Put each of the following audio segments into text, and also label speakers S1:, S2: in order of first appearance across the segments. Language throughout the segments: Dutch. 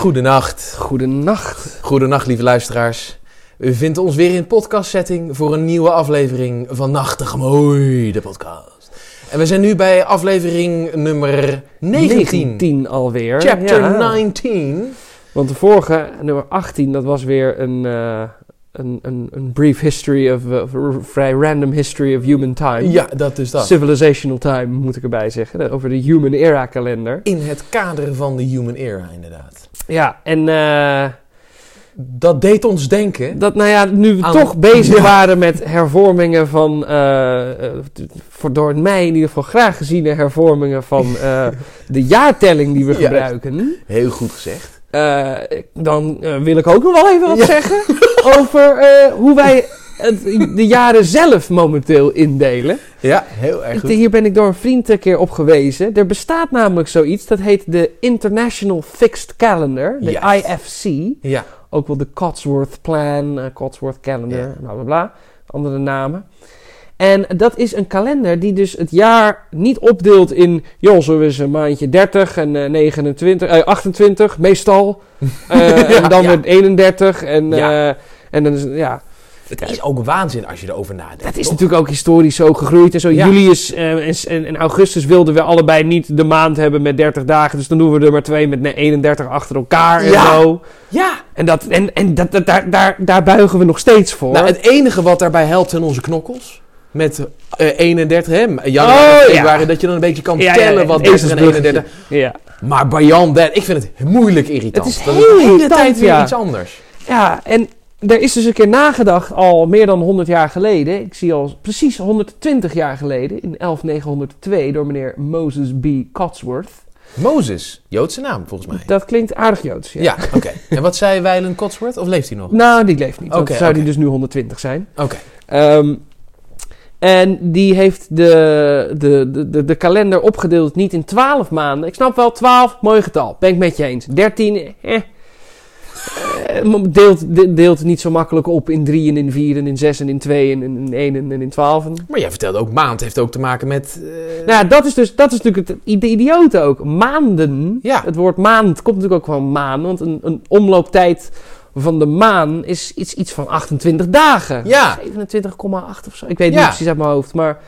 S1: Goedenacht.
S2: Goedenacht.
S1: Goedenacht, lieve luisteraars. U vindt ons weer in podcastsetting voor een nieuwe aflevering van Nachtig Mooi, de podcast. En we zijn nu bij aflevering nummer 19.
S2: 19 alweer.
S1: Chapter
S2: Ja.
S1: 19.
S2: Want de vorige, nummer 18, dat was weer een, eh, een, een, een brief history of, vrij random history of human time.
S1: Ja, dat is dat.
S2: Civilizational time, moet ik erbij zeggen. Over de Human Era kalender.
S1: In het kader van de Human Era, inderdaad.
S2: Ja, en eh,
S1: Dat deed ons denken.
S2: dat, nou ja, nu we
S1: Aan-
S2: toch bezig
S1: Ja.
S2: waren met hervormingen van, eh, eh, voor door mij in ieder geval graag geziene hervormingen van eh, de jaartelling die we gebruiken.
S1: Heel goed gezegd.
S2: Eh, dan eh, wil ik ook nog wel even wat
S1: Ja.
S2: zeggen over eh, hoe wij het, de jaren zelf momenteel indelen.
S1: Ja, heel erg goed.
S2: Hier ben ik door een vriend een keer op gewezen. Er bestaat namelijk zoiets, dat heet de International Fixed Calendar, de. IFC.
S1: Ja,
S2: Ook wel de Cotsworth Plan, Cotsworth Calendar,
S1: Ja.
S2: bla bla bla. Andere namen. En dat is een kalender die dus het jaar niet opdeelt in... joh, zo is een maandje 30 en eh, 29, eh, 28 meestal. Eh, en dan weer 31 en... Eh, en dan is het- ja,
S1: het is ook waanzin als je erover nadenkt.
S2: dat is
S1: toch?
S2: natuurlijk ook historisch zo gegroeid en zo.
S1: Ja.
S2: Julius eh, en, en, en augustus wilden we allebei niet de maand hebben met 30 dagen. Dus dan doen we er maar twee met 31 achter elkaar en
S1: Ja.
S2: zo.
S1: Ja,
S2: En, dat, en, en dat, dat, daar, daar, daar buigen we nog steeds voor.
S1: Nou, het enige wat daarbij helpt zijn onze knokkels. Met eh 31, hè, januari,
S2: Oh, ja.
S1: februari, dat je dan een beetje kan
S2: Ja, ja,
S1: tellen
S2: ja,
S1: wat 30 en
S2: ezelsbruggetje.
S1: 31.
S2: Ja.
S1: Maar dat, ik vind het moeilijk irritant.
S2: Het is
S1: dat
S2: heel
S1: de hele tijd weer
S2: ja.
S1: iets anders.
S2: ja, en er is dus een keer nagedacht al meer dan 100 jaar geleden. Ik zie al precies 120 jaar geleden, in 11902, door meneer Moses B. Cotsworth.
S1: Mozes, Joodse naam volgens mij.
S2: Dat klinkt aardig Joods. Ja.
S1: Ja, oké. En wat zei Weilen Cotsworth? Of leeft hij nog?
S2: Nou, die leeft niet.
S1: Oké,
S2: zou
S1: oké.
S2: die dus nu 120 zijn.
S1: Oké.
S2: Ehm, en die heeft de, de, de, de, de kalender opgedeeld niet in 12 maanden. Ik snap wel, 12, mooi getal. Ben ik met je eens. 13, eh. eh, Deelt, de- deelt het niet zo makkelijk op in 3 en in 4 en in 6 en in 2 en in 1 en in 12.
S1: Maar jij vertelde ook maand heeft ook te maken met... eh,
S2: Nou, dat is dus dat is natuurlijk het ide- idiote ook. Maanden.
S1: Ja.
S2: Het woord maand komt natuurlijk ook van maan. Want een, een omlooptijd van de maan is iets, iets van 28 dagen.
S1: Ja.
S2: 27,8 of zo. Ik weet
S1: Ja.
S2: niet precies uit mijn hoofd. Maar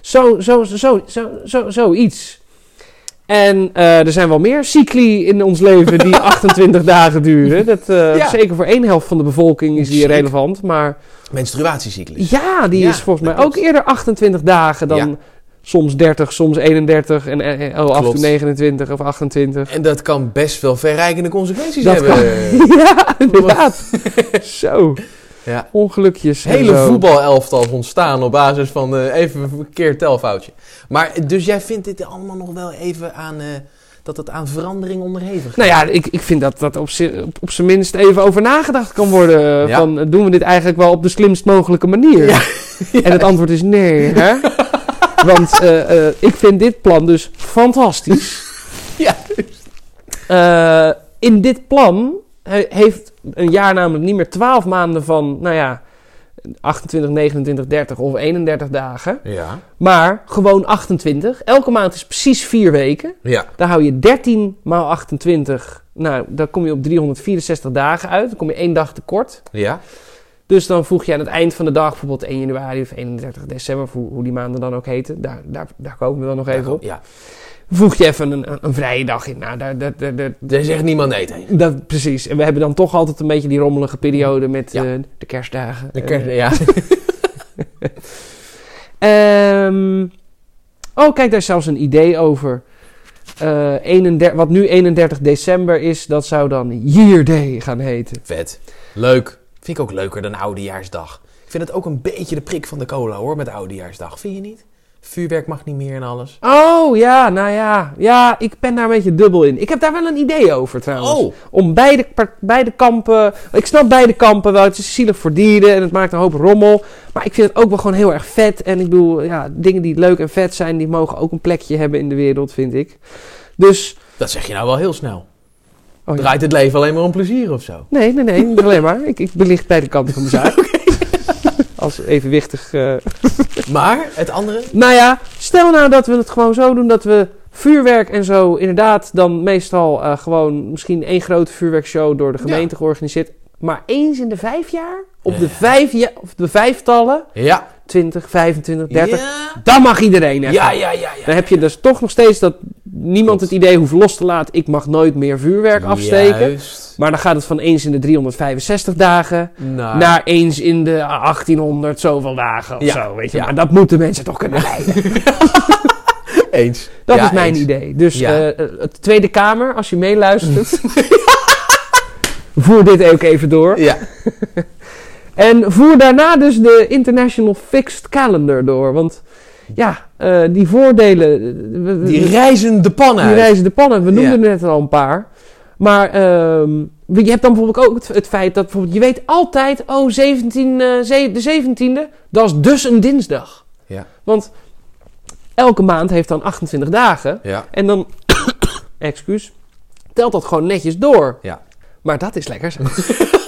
S2: zo, zo, zo, zo, zo, zo, zoiets. En eh, er zijn wel meer cycli in ons leven die 28 dagen duren. Dat, eh,
S1: Ja.
S2: Zeker voor één helft van de bevolking is die relevant. Maar
S1: menstruatiecyclus.
S2: ja, die
S1: Ja,
S2: is volgens mij ook eerder 28 dagen dan
S1: Ja.
S2: Soms 30, soms 31 en eh, eh, oh, af en
S1: Klopt.
S2: toe 29 of 28.
S1: En dat kan best wel verrijkende consequenties
S2: Dat
S1: hebben.
S2: kan- ja, inderdaad. Zo,
S1: Ja.
S2: ongelukjes.
S1: hele
S2: zo.
S1: voetbalelftal ontstaan op basis van eh, even een verkeerd telfoutje. Maar dus jij vindt dit allemaal nog wel even aan... eh, dat het aan verandering onderhevig is?
S2: Nou ja, ik, ik vind dat dat op, op, op zijn minst even over nagedacht kan worden.
S1: Ja.
S2: Van, doen we dit eigenlijk wel op de slimst mogelijke manier?
S1: Ja.
S2: En het antwoord is nee, hè? Want eh, eh, ik vind dit plan dus fantastisch.
S1: Ja.
S2: Eh, in dit plan he- heeft een jaar namelijk niet meer 12 maanden van, nou ja, 28, 29, 30 of 31 dagen.
S1: Ja.
S2: Maar gewoon 28. Elke maand is precies 4 weken.
S1: Ja.
S2: Dan hou je 13 maal 28. Nou, dan kom je op 364 dagen uit. Dan kom je één dag tekort.
S1: Ja.
S2: Dus dan voeg je aan het eind van de dag, bijvoorbeeld 1 januari of 31 december, of hoe, die maanden dan ook heten. Daar, daar, daar komen we dan nog even op.
S1: Ja.
S2: Voeg je even een, een, een vrije dag in. Nou, daar, daar, daar, daar-
S1: Daar zegt niemand nee tegen.
S2: dat, precies. En we hebben dan toch altijd een beetje die rommelige periode met
S1: Ja.
S2: eh, de kerstdagen.
S1: De kerst,
S2: eh,
S1: ja.
S2: Ehm, oh, kijk, daar is zelfs een idee over. Eh, 31, wat nu 31 december is, dat zou dan Year Day gaan heten.
S1: Vet. Leuk. Vind ik ook leuker dan Oudejaarsdag. Ik vind het ook een beetje de prik van de cola hoor, met Oudejaarsdag. Vind je niet? Vuurwerk mag niet meer en alles.
S2: Oh ja, nou ja. Ja, ik ben daar een beetje dubbel in. Ik heb daar wel een idee over trouwens.
S1: Oh.
S2: Om beide, beide kampen. Ik snap beide kampen wel. Het is zielig voor dieren en het maakt een hoop rommel. Maar ik vind het ook wel gewoon heel erg vet. En ik bedoel, ja, dingen die leuk en vet zijn, die mogen ook een plekje hebben in de wereld, vind ik. Dus.
S1: Dat zeg je nou wel heel snel.
S2: Oh, ja.
S1: Draait het leven alleen maar om plezier of zo?
S2: Nee, nee, nee, niet alleen maar. Ik, ik belicht beide kanten van de zaak. Als evenwichtig. eh,
S1: Maar het andere?
S2: Nou ja, stel nou dat we het gewoon zo doen dat we Vuurwerk en zo, inderdaad, dan meestal eh, gewoon misschien één grote vuurwerkshow door de gemeente georganiseerd. Maar eens in de vijf jaar, op de, vijf, ja, of de vijftallen,
S1: Ja.
S2: 20, 25, 30,
S1: Ja.
S2: dan mag iedereen even.
S1: Ja, ja, ja, ja.
S2: Dan heb je dus toch nog steeds dat niemand het idee hoeft los te laten. Ik mag nooit meer vuurwerk afsteken.
S1: Juist.
S2: Maar dan gaat het van eens in de 365 dagen
S1: Nou,
S2: naar eens in de 1800 zoveel dagen of
S1: Ja,
S2: zo. Weet je.
S1: ja.
S2: Maar dat moeten mensen toch kunnen leiden.
S1: eens.
S2: Dat is mijn
S1: eens.
S2: idee. Dus
S1: Ja.
S2: eh, de Tweede Kamer, als je meeluistert, voer dit ook even door.
S1: Ja.
S2: En voer daarna dus de International Fixed Calendar door. Want ja, eh, die voordelen... eh, we-
S1: Die reizen de pan
S2: Die reizen de pannen, we noemden
S1: Ja.
S2: er net al een paar. Maar ehm, je hebt dan bijvoorbeeld ook het, het feit dat bijvoorbeeld, je weet altijd, oh, 17, eh, de 17e, dat is dus een dinsdag.
S1: Ja.
S2: Want elke maand heeft dan 28 dagen.
S1: Ja.
S2: En dan, excuus, telt dat gewoon netjes door.
S1: Ja.
S2: Maar dat is lekker zo.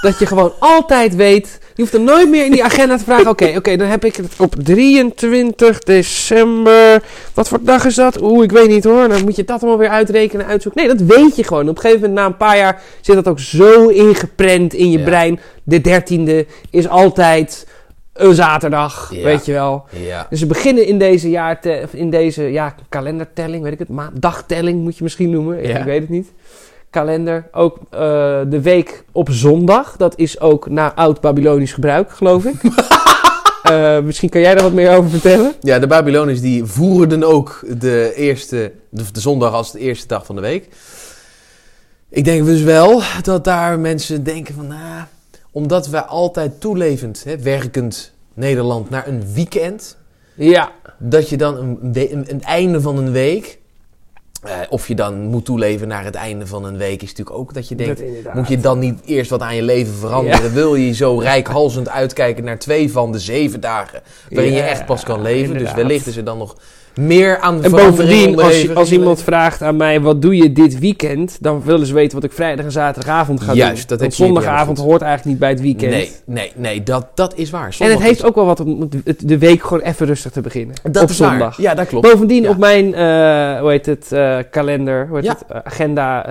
S2: dat je gewoon altijd weet. Je hoeft er nooit meer in die agenda te vragen. Oké, oké, dan heb ik het op 23 december. Wat voor dag is dat? Oeh, ik weet niet hoor. Dan moet je dat allemaal weer uitrekenen, uitzoeken. Nee, dat weet je gewoon. Op een gegeven moment, na een paar jaar, zit dat ook zo ingeprent in je
S1: Ja.
S2: brein. De 13e is altijd een zaterdag,
S1: Ja.
S2: weet je wel.
S1: Ja.
S2: Dus we beginnen in deze, jaarte, of in deze ja, kalendertelling, weet ik het, dagtelling moet je misschien noemen,
S1: Ja.
S2: ik weet het niet. Kalender, ook eh, de week op zondag, dat is ook naar oud-Babylonisch gebruik, geloof ik. Eh, misschien kan jij daar wat meer over vertellen?
S1: Ja, de Babyloniërs die voerden ook de, eerste, de, de zondag als de eerste dag van de week. Ik denk dus wel dat daar mensen denken van, nou, omdat we altijd toelevend, hè, werkend Nederland naar een weekend,
S2: Ja,
S1: dat je dan een, een, een einde van een week, eh, of je dan moet toeleven naar het einde van een week, is natuurlijk ook dat je denkt,
S2: dat
S1: moet je dan niet eerst wat aan je leven veranderen? Wil je zo rijkhalsend uitkijken naar twee van de zeven dagen waarin je echt pas kan leven?
S2: inderdaad.
S1: Dus wellicht is er dan nog meer aan
S2: En
S1: verandering
S2: bovendien, als, als iemand vraagt aan mij, wat doe je dit weekend? Dan willen ze weten wat ik vrijdag en zaterdagavond ga
S1: Juist,
S2: doen.
S1: dat
S2: Want zondagavond hoort eigenlijk niet bij het weekend.
S1: Nee, nee, nee, dat, dat is waar.
S2: En het heeft
S1: is-
S2: ook wel wat om de week gewoon even rustig te beginnen.
S1: dat
S2: op
S1: is waar.
S2: zondag.
S1: Ja, dat klopt.
S2: Bovendien
S1: Ja.
S2: op mijn, eh, hoe heet het, eh, kalender, hoe heet
S1: Ja.
S2: het, eh, agenda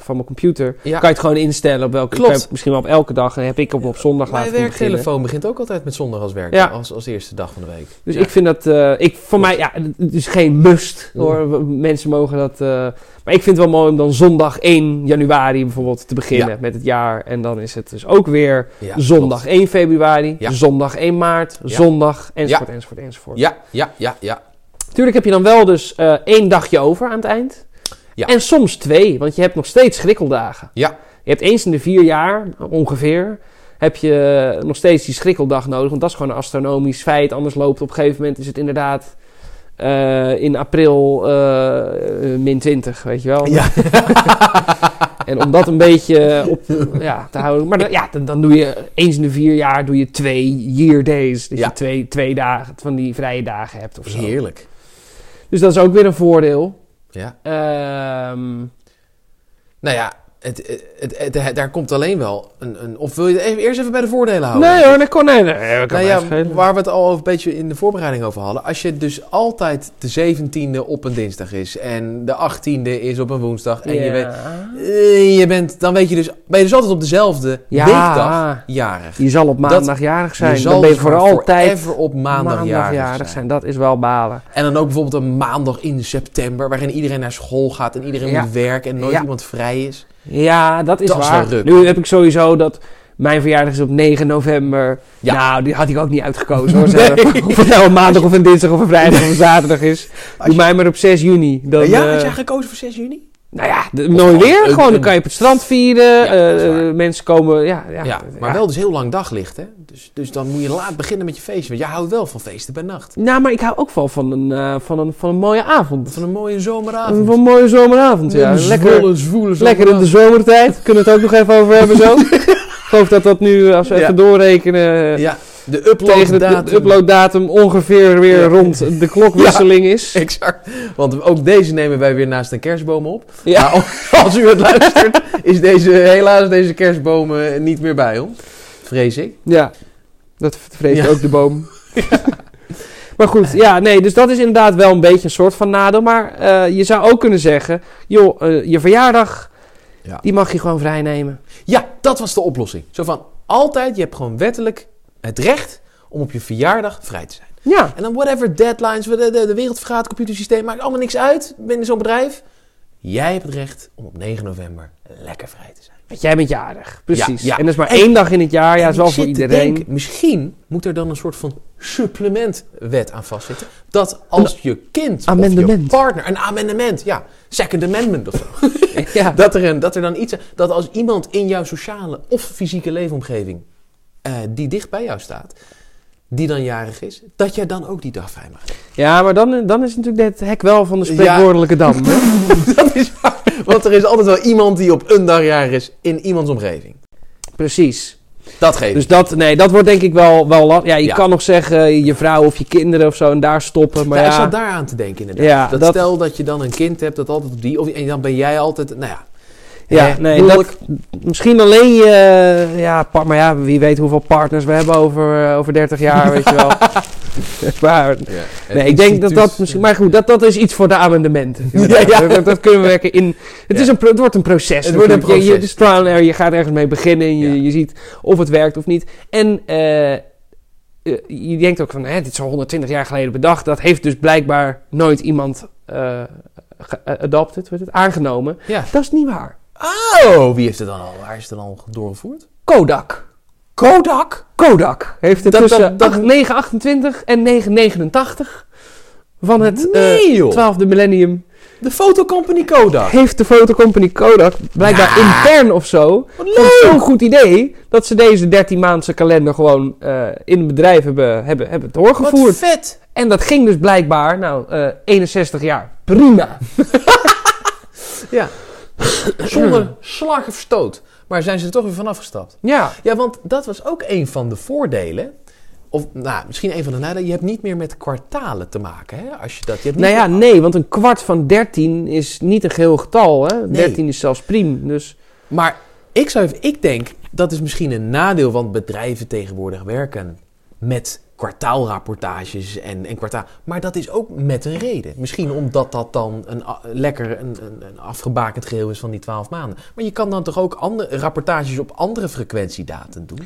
S2: van mijn computer,
S1: Ja.
S2: kan je het gewoon instellen op welke,
S1: Klopt.
S2: misschien wel op elke dag, en heb ik op, op zondag
S1: Mijn
S2: laten beginnen.
S1: werktelefoon begint ook altijd met zondag als werk, als, als eerste dag van de week.
S2: Dus ik vind dat, ik, voor mij, ja, het is geen must hoor. Mensen mogen dat, eh, maar ik vind het wel mooi om dan zondag 1 januari bijvoorbeeld te beginnen
S1: Ja.
S2: met het jaar. En dan is het dus ook weer
S1: Ja,
S2: zondag
S1: klopt.
S2: 1 februari, zondag 1 maart, zondag, enzovoort, enzovoort, enzovoort.
S1: Ja, ja, ja, ja.
S2: Tuurlijk heb je dan wel dus eh, één dagje over aan het eind.
S1: Ja.
S2: En soms twee, want je hebt nog steeds schrikkeldagen.
S1: Ja.
S2: Je hebt eens in de vier jaar, ongeveer, heb je nog steeds die schrikkeldag nodig. Want dat is gewoon een astronomisch feit. Anders loopt op een gegeven moment, is het inderdaad eh, in april eh, eh, min 20, weet je wel.
S1: Ja.
S2: En om dat een beetje op ja, te houden. Maar dan, ja, dan, dan doe je eens in de vier jaar doe je twee year days. Dus
S1: Ja.
S2: je twee, twee dagen van die vrije dagen hebt of zo.
S1: Heerlijk.
S2: Dus dat is ook weer een voordeel.
S1: Ja.
S2: Ehm,
S1: Nou ja, het, het, het, daar komt alleen wel een, een... Of wil je even, eerst even bij de voordelen houden?
S2: nee hoor, kon nee. nee, kan
S1: Nou ja, waar we het al een beetje in de voorbereiding over hadden. Als je dus altijd de 17e op een dinsdag is en de 18e is op een woensdag en je, weet, eh, je bent, dan weet je dus, ben je dus altijd op dezelfde
S2: Ja.
S1: weekdag jarig.
S2: Je zal op maandag jarig zijn.
S1: je zal
S2: dan ben je
S1: dus
S2: voor altijd
S1: op maandag, jarig, zijn.
S2: Dat is wel balen.
S1: En dan ook bijvoorbeeld een maandag in september, waarin iedereen naar school gaat en iedereen
S2: Ja.
S1: moet werken en nooit iemand vrij is.
S2: Ja, dat is
S1: Dat
S2: waar. nu heb ik sowieso dat... Mijn verjaardag is op 9 november.
S1: Ja.
S2: Nou, die had ik ook niet uitgekozen hoor.
S1: Nee.
S2: Of het nou een maandag of een dinsdag of een vrijdag of een zaterdag is. Doe
S1: je-
S2: mij maar op 6 juni. Dan,
S1: ja,
S2: eh,
S1: had jij gekozen voor 6 juni?
S2: Nou ja, de, mooi weer. Gewoon, dan kan je op het strand vieren.
S1: Ja,
S2: eh, eh, mensen komen... Ja, ja,
S1: Ja, maar
S2: ja.
S1: wel dus heel lang daglicht, hè? Dus, dus dan moet je laat beginnen met je feestje. Want jij houdt wel van feesten bij nacht.
S2: Nou, maar ik hou ook wel van een, eh, van een, van een mooie avond.
S1: Van een mooie zomeravond.
S2: Van een mooie zomeravond, ja.
S1: Een
S2: Lekker,
S1: zwoele, zwoele
S2: lekker in de zomertijd. Kunnen we het ook nog even over hebben zo? Ik geloof dat dat nu, als we even doorrekenen...
S1: Ja, de
S2: de, de
S1: uploaddatum.
S2: uploaddatum ongeveer weer
S1: Ja.
S2: rond de klokwisseling is.
S1: Exact. Want ook deze nemen wij weer naast een kerstboom op.
S2: Ja.
S1: Maar als u het luistert, is deze, helaas deze kerstboom niet meer bij ons. Vrees ik.
S2: ja, dat vreest
S1: Ja.
S2: ook de boom. Maar goed, ja, nee, dus dat is inderdaad wel een beetje een soort van nadeel. Maar eh, je zou ook kunnen zeggen, joh, eh, je verjaardag,
S1: Ja.
S2: die mag je gewoon vrijnemen.
S1: Ja, dat was de oplossing. Zo van, altijd, je hebt gewoon wettelijk het recht om op je verjaardag vrij te zijn.
S2: Ja,
S1: En dan whatever deadlines, de, de, de wereld vergaat, computersysteem, maakt allemaal niks uit binnen zo'n bedrijf. Jij hebt het recht om op 9 november lekker vrij te zijn.
S2: want jij bent jarig, precies.
S1: Ja, ja.
S2: En dat is maar
S1: En-
S2: één dag in het jaar, ja, is wel voor iedereen.
S1: denken, misschien moet er dan een soort van supplementwet aan vastzitten. Dat als je kind of je partner, een amendement, ja, second amendment of zo.
S2: ja.
S1: Dat er, een, dat er dan iets, dat als iemand in jouw sociale of fysieke leefomgeving eh, die dicht bij jou staat, die dan jarig is, dat jij dan ook die dag vrij mag.
S2: ja, maar dan, dan is natuurlijk het hek wel van de spreekwoordelijke dam. hè?
S1: dat is waar. Want er is altijd wel iemand die op een dag jarig is in iemands omgeving.
S2: Precies.
S1: Dat geeft.
S2: Dus dat, nee, dat wordt denk ik wel, wel lastig. Ja, je
S1: Ja.
S2: kan nog zeggen je vrouw of je kinderen of zo en daar stoppen. Maar
S1: ja,
S2: ja,
S1: ik zat daar aan te denken inderdaad.
S2: Ja,
S1: dat,
S2: dat-
S1: stel dat je dan een kind hebt dat altijd op die... Of, en dan ben jij altijd... Nou ja.
S2: Ja, nee,
S1: huwelijk.
S2: misschien alleen je, ja, maar ja, wie weet hoeveel partners we hebben over, eh, over 30 jaar, weet je wel. maar,
S1: Ja,
S2: nee, ik denk dat dat misschien, maar goed, dat, dat is iets voor de amendementen.
S1: Ja, ja.
S2: Dat, dat kunnen we werken in, het, is een, het wordt een proces.
S1: Het wordt een
S2: natuurlijk. Je, je,
S1: proces.
S2: trial error, je gaat ergens mee beginnen en je, je ziet of het werkt of niet. En eh, eh, je denkt ook van, hè, dit is al 120 jaar geleden bedacht. Dat heeft dus blijkbaar nooit iemand eh ge- eh, adopted, weet het, aangenomen.
S1: Ja.
S2: Dat is niet waar.
S1: Oh, wie heeft het dan al? Waar is het dan al doorgevoerd?
S2: Kodak.
S1: Kodak?
S2: Kodak heeft het
S1: Dat-
S2: tussen
S1: dat- dat-
S2: 928 en 989 van het eh,
S1: Nee, joh.
S2: 12e millennium
S1: De fotocompany Kodak.
S2: heeft de fotocompany Kodak blijkbaar
S1: Ja.
S2: intern of zo
S1: Wat
S2: zo'n goed idee dat ze deze 13 maandse kalender gewoon eh, in het bedrijf hebben, hebben, hebben
S1: Wat
S2: doorgevoerd.
S1: vet.
S2: En dat ging dus blijkbaar, nou, eh 61 jaar. Prima.
S1: Ja. Zonder slag of stoot. Maar zijn ze er toch weer vanaf gestapt?
S2: Ja.
S1: Ja, want dat was ook een van de voordelen. Of nou, misschien een van de nadelen. Je hebt niet meer met kwartalen te maken. Hè? Als je dat, je hebt niet
S2: Nou ja, nee, want een kwart van 13 is niet een geheel getal. Hè?
S1: Nee.
S2: 13 is zelfs priem. Dus
S1: Maar ik, zou even, ik denk, dat is misschien een nadeel, want bedrijven tegenwoordig werken met kwartaalrapportages en, en kwartaal. Maar dat is ook met een reden. Misschien omdat dat dan een lekker een, een, afgebakend geheel is van die 12 maanden. Maar je kan dan toch ook andere rapportages op andere frequentiedaten doen?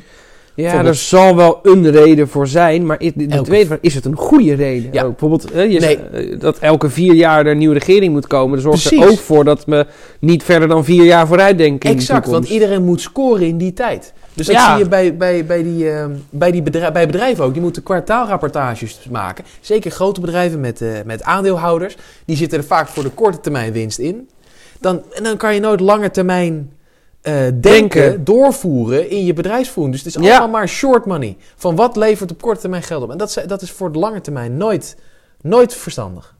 S2: Ja, er zal wel een reden voor zijn, maar de
S1: Elke-
S2: tweede vraag, is het een goede reden?
S1: Ja.
S2: Ook, bijvoorbeeld je
S1: Nee.
S2: eh, dat elke vier jaar er een nieuwe regering moet komen. Dat zorgt er ook voor dat we niet verder dan vier jaar vooruit denken in de
S1: Exact, want iedereen moet scoren in die tijd. Dus dat
S2: Ja.
S1: zie je bij, bij, bij, die, eh, bij, die bedrijf, bij bedrijven ook. Die moeten kwartaalrapportages maken. Zeker grote bedrijven met, eh, met aandeelhouders. Die zitten er vaak voor de korte termijn winst in. Dan, en dan kan je nooit lange termijn eh, denken,
S2: Denken.
S1: doorvoeren in je bedrijfsvoering. Dus het is
S2: Ja.
S1: allemaal maar short money. Van wat levert op korte termijn geld op. En dat, is- dat is voor de lange termijn nooit, nooit verstandig.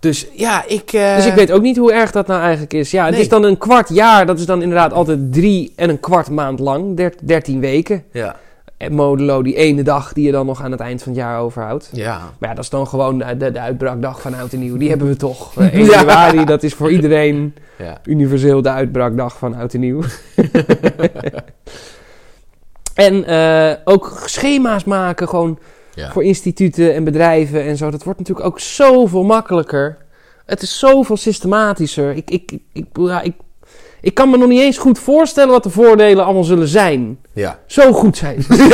S1: Dus ja, ik... eh,
S2: Dus ik weet ook niet hoe erg dat nou eigenlijk is. Ja, het
S1: Nee.
S2: is dan een kwart jaar. Dat is dan inderdaad altijd drie en een kwart maand lang. Der, dertien weken.
S1: Ja,
S2: En modulo die ene dag die je dan nog aan het eind van het jaar overhoudt.
S1: ja.
S2: Maar ja, dat is dan gewoon de, de, de uitbraakdag van Oud en Nieuw. Die hebben we toch. Eh, 1
S1: Ja.
S2: januari, dat is voor iedereen
S1: ja.
S2: universeel de uitbraakdag van Oud en Nieuw. en eh, ook schema's maken gewoon
S1: Ja.
S2: voor instituten en bedrijven en zo. Dat wordt natuurlijk ook zoveel makkelijker. Het is zoveel systematischer. Ik, ik, ik, ik, ja, ik, ik kan me nog niet eens goed voorstellen wat de voordelen allemaal zullen zijn.
S1: ja.
S2: Zo goed zijn ze.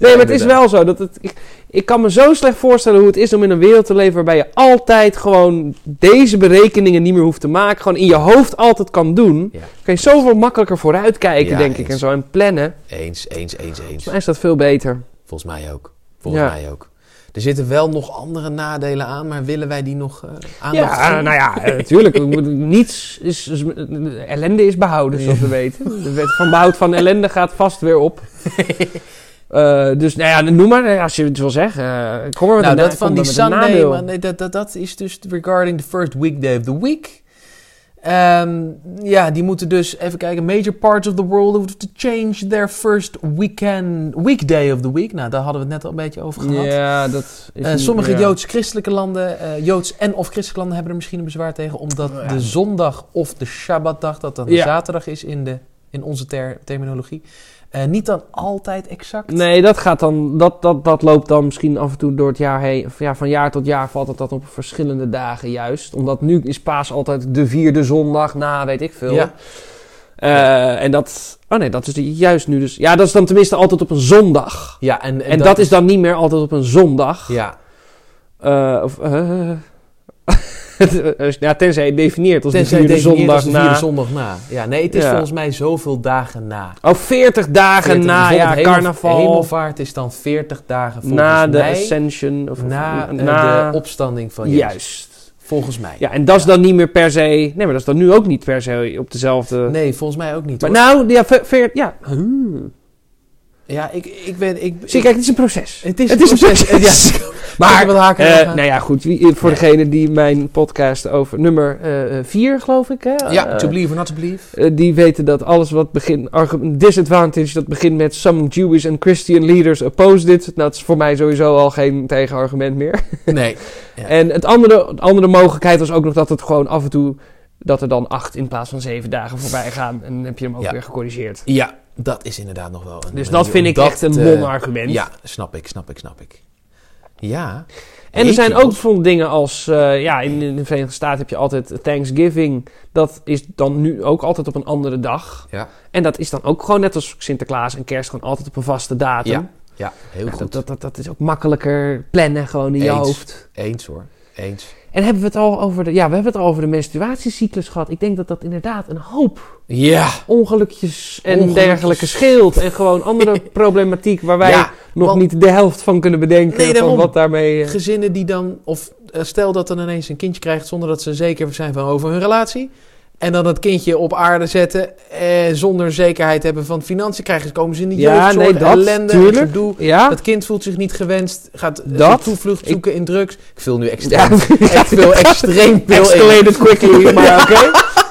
S2: nee, maar het is wel zo. Dat het, ik, ik kan me zo slecht voorstellen hoe het is om in een wereld te leven waarbij je altijd gewoon deze berekeningen niet meer hoeft te maken. Gewoon in je hoofd altijd kan doen.
S1: Ja.
S2: Kan je zoveel makkelijker vooruitkijken,
S1: Ja,
S2: denk ik. En zo en plannen.
S1: Eens, eens, eens, eens.
S2: Mij is dat veel beter.
S1: Volgens mij ook. Volgens
S2: Ja.
S1: mij ook. Er zitten wel nog andere nadelen aan, maar willen wij die nog eh aandacht
S2: Ja, nou ja, eh, natuurlijk. Bedoel, Niets is, is- ellende is behouden, zoals we weten. De wet van behoud van ellende gaat vast weer op. Eh, dus nou ja, noem maar, eh, als je het wil zeggen. eh, kom maar met
S1: nou, dat
S2: na-
S1: van die Sunday, nee, dat, dat, dat is dus regarding the first weekday of the week. Ehm, ja, die moeten dus, even kijken, major parts of the world have to change their first weekend, weekday of the week. Nou, daar hadden we het net al een beetje over gehad.
S2: Ja, dat is niet-
S1: sommige
S2: ja.
S1: joods-christelijke landen, eh, joods en of christelijke landen hebben er misschien een bezwaar tegen, omdat
S2: Ja.
S1: de zondag of de Shabbatdag, dat dan de
S2: Ja.
S1: zaterdag is in de, in in onze ter terminologie. Eh, niet dan altijd exact.
S2: Nee, dat gaat dan, dat, dat, dat loopt dan misschien af en toe door het jaar heen. Ja, van jaar tot jaar valt het dat op verschillende dagen juist. Omdat nu is paas altijd de vierde zondag na, weet ik veel.
S1: Ja.
S2: Eh, en dat, oh nee, dat is juist nu dus. Ja, dat is dan tenminste altijd op een zondag.
S1: Ja, en,
S2: En, dat, is dan niet meer altijd op een zondag.
S1: Ja,
S2: Eh, of, ja, tenzij je definieert als
S1: tenzij
S2: de vierde
S1: definieert
S2: zondag
S1: als de
S2: na.
S1: zondag na. Ja, nee, het is
S2: Ja.
S1: volgens mij zoveel dagen na.
S2: Oh, 40 dagen
S1: 40,
S2: na, ja,
S1: hemel-
S2: carnaval.
S1: Hemelvaart is dan 40 dagen volgens
S2: na de. Ascension. Of,
S1: na, eh,
S2: na
S1: de opstanding van Jezus.
S2: Juist.
S1: Volgens mij.
S2: Ja, en dat is dan niet meer per se... Nee, maar dat is dan nu ook niet per se op dezelfde...
S1: Nee, volgens mij ook niet.
S2: Maar
S1: hoor.
S2: nou, ja, ve- veert, ja. Hmm.
S1: Ja, ik, ik ben... Ik,
S2: Zie, kijk, het is een proces.
S1: het is,
S2: het is een
S1: proces.
S2: proces.
S1: Ja,
S2: Maar,
S1: haken
S2: eh,
S1: eraan.
S2: nou ja, goed. wie- Voor
S1: Nee.
S2: degene die mijn podcast over nummer 4, geloof ik, hè?
S1: ja,
S2: eh,
S1: to believe or not to believe.
S2: eh, die weten dat alles wat begint, disadvantage, dat begint met some Jewish and Christian leaders opposed it. Nou, dat is voor mij sowieso al geen tegenargument meer.
S1: Nee. Ja.
S2: En het andere, de andere mogelijkheid was ook nog dat het gewoon af en toe, dat er dan acht in plaats van zeven dagen voorbij gaan. En dan heb je hem ook
S1: Ja.
S2: weer gecorrigeerd.
S1: Ja, dat is inderdaad nog wel een
S2: Dus dat vind ik
S1: dat
S2: echt een non-argument.
S1: Ja, snap ik, snap ik, snap ik. Ja.
S2: En er zijn ook bijvoorbeeld dingen als, eh, ja, in, in de Verenigde Staten heb je altijd Thanksgiving. Dat is dan nu ook altijd op een andere dag.
S1: Ja.
S2: En dat is dan ook gewoon net als Sinterklaas en Kerst gewoon altijd op een vaste datum.
S1: Ja, Ja, heel
S2: Ja,
S1: goed.
S2: dat, dat, dat, is ook makkelijker plannen gewoon in je hoofd.
S1: Eens hoor. Eens.
S2: En hebben we het al over de, ja, we hebben het al over de menstruatiecyclus gehad. Ik denk dat dat inderdaad een hoop
S1: Ja.
S2: ongelukjes en
S1: Ongelukjes.
S2: dergelijke scheelt. En gewoon andere problematiek waar wij
S1: ja,
S2: nog
S1: want
S2: niet de helft van kunnen bedenken.
S1: Nee,
S2: van wat daarmee... eh,
S1: gezinnen die dan, of eh, stel dat dan ineens een kindje krijgt zonder dat ze zeker zijn van over hun relatie. En dan dat kindje op aarde zetten eh, zonder zekerheid hebben van financiën krijgen. Komen ze in de
S2: Ja,
S1: jeugdzorg,
S2: nee, dat,
S1: ellende,
S2: tuurlijk.
S1: gedoe.
S2: ja,
S1: Dat kind voelt zich niet gewenst, gaat eh,
S2: Dat.
S1: toevlucht
S2: Ik-
S1: zoeken in drugs. Ik vul nu extreem,
S2: ja,
S1: echt veel extreem veel in.
S2: escalated quickly, maar oké. Eh,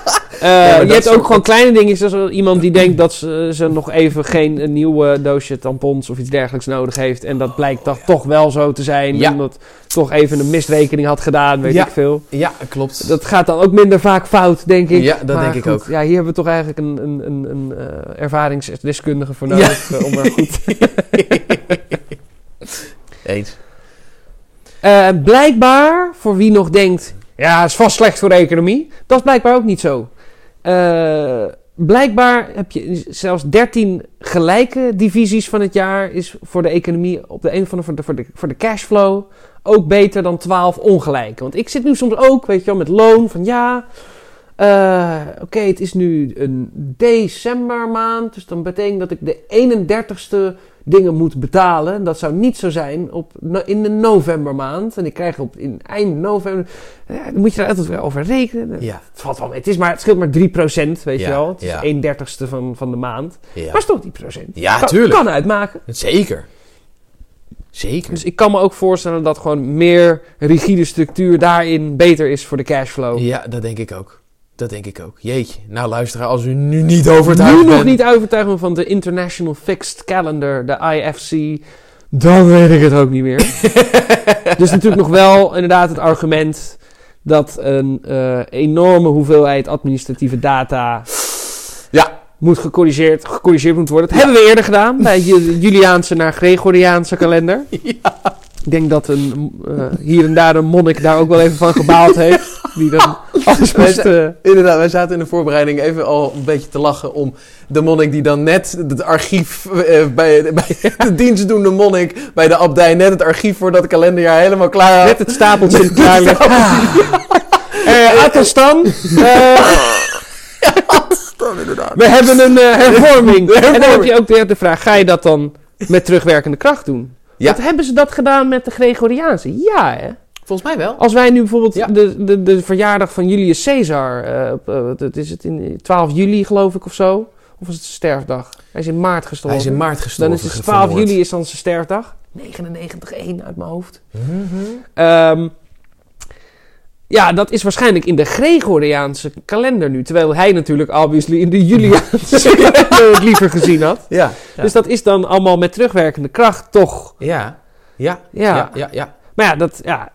S1: maar
S2: je hebt ook gewoon kleine dingen. Zoals iemand die denkt dat ze, ze nog even geen een nieuw eh, doosje tampons of iets dergelijks nodig heeft. En dat blijkt toch wel zo te zijn.
S1: Ja.
S2: Omdat toch even een misrekening had gedaan, weet ik veel.
S1: Ja, klopt.
S2: Dat gaat dan ook minder vaak fout, denk ik.
S1: Ja, dat
S2: Maar
S1: denk ik ook.
S2: Ja, hier hebben we toch eigenlijk een, een, een, een eh, ervaringsdeskundige voor nodig. eh, om er goed...
S1: Eens.
S2: Eh, blijkbaar, voor wie nog denkt... Ja, het is vast slecht voor de economie. Dat is blijkbaar ook niet zo. Eh, blijkbaar heb je zelfs 13 gelijke divisies van het jaar... is voor de economie op de een of andere... voor de, voor de, voor de cashflow ook beter dan 12 ongelijke. Want ik zit nu soms ook, weet je wel, met loon van ja... eh, Oké, het is nu een decembermaand. Dus dan betekent dat ik de 31ste dingen moet betalen. Dat zou niet zo zijn op, in de novembermaand. En ik krijg op in eind november. Ja, dan moet je daar altijd weer over rekenen.
S1: Ja,
S2: Het valt wel mee. Het, is maar, het scheelt maar 3%, weet
S1: Ja,
S2: je wel. Het is
S1: ja.
S2: 1 dertigste van, van de maand.
S1: ja.
S2: Maar het is toch 3%.
S1: Ja,
S2: kan,
S1: tuurlijk.
S2: Kan uitmaken.
S1: Zeker. Zeker.
S2: Dus ik kan me ook voorstellen dat gewoon meer rigide structuur daarin beter is voor de cashflow.
S1: Ja, dat denk ik ook. Dat denk ik ook. Jeetje. Nou, luisteraar, als u nu niet overtuigd
S2: nu
S1: bent...
S2: nog niet overtuigd van de International Fixed Calendar, de IFC, dan weet ik het ook niet meer. dus natuurlijk nog wel inderdaad het argument dat een eh, enorme hoeveelheid administratieve data
S1: Ja.
S2: moet gecorrigeerd, gecorrigeerd moet worden. Dat hebben we eerder gedaan bij de Juliaanse naar Gregoriaanse kalender. Ik denk dat een, eh, hier en daar een monnik daar ook wel even van gebaald heeft. Die dan alles
S1: Wij
S2: moest... eh,
S1: Inderdaad, wij zaten in de voorbereiding even al een beetje te lachen om de monnik die dan net het archief eh, bij, bij de dienstdoende monnik bij de abdij net het archief voor dat kalenderjaar helemaal klaar had.
S2: Net het stapeltje klaar ligt. Eh Atelstan, we hebben een hervorming. En dan heb je ook de, de vraag, ga je dat dan met terugwerkende kracht doen?
S1: Ja.
S2: Wat hebben ze dat gedaan met de Gregoriaanse? Ja, hè?
S1: Volgens mij wel.
S2: Als wij nu bijvoorbeeld
S1: Ja.
S2: de, de, de verjaardag van Julius Caesar, eh, op, eh, wat is het in 12 juli geloof ik of zo? Of was het zijn sterfdag? Hij is in maart gestorven.
S1: Hij is in maart gestorven.
S2: Dan is het 12
S1: vermoord.
S2: juli is dan zijn sterfdag. 99-1 uit mijn hoofd.
S1: Mhm.
S2: Ehm, ja, dat is waarschijnlijk in de Gregoriaanse kalender nu. Terwijl hij natuurlijk obviously in de Juliaanse kalender het liever gezien had.
S1: Ja. Ja.
S2: Dus dat is dan allemaal met terugwerkende kracht toch.
S1: ja. Ja.
S2: Ja.
S1: Ja. Ja. ja.
S2: Maar ja, dat, ja,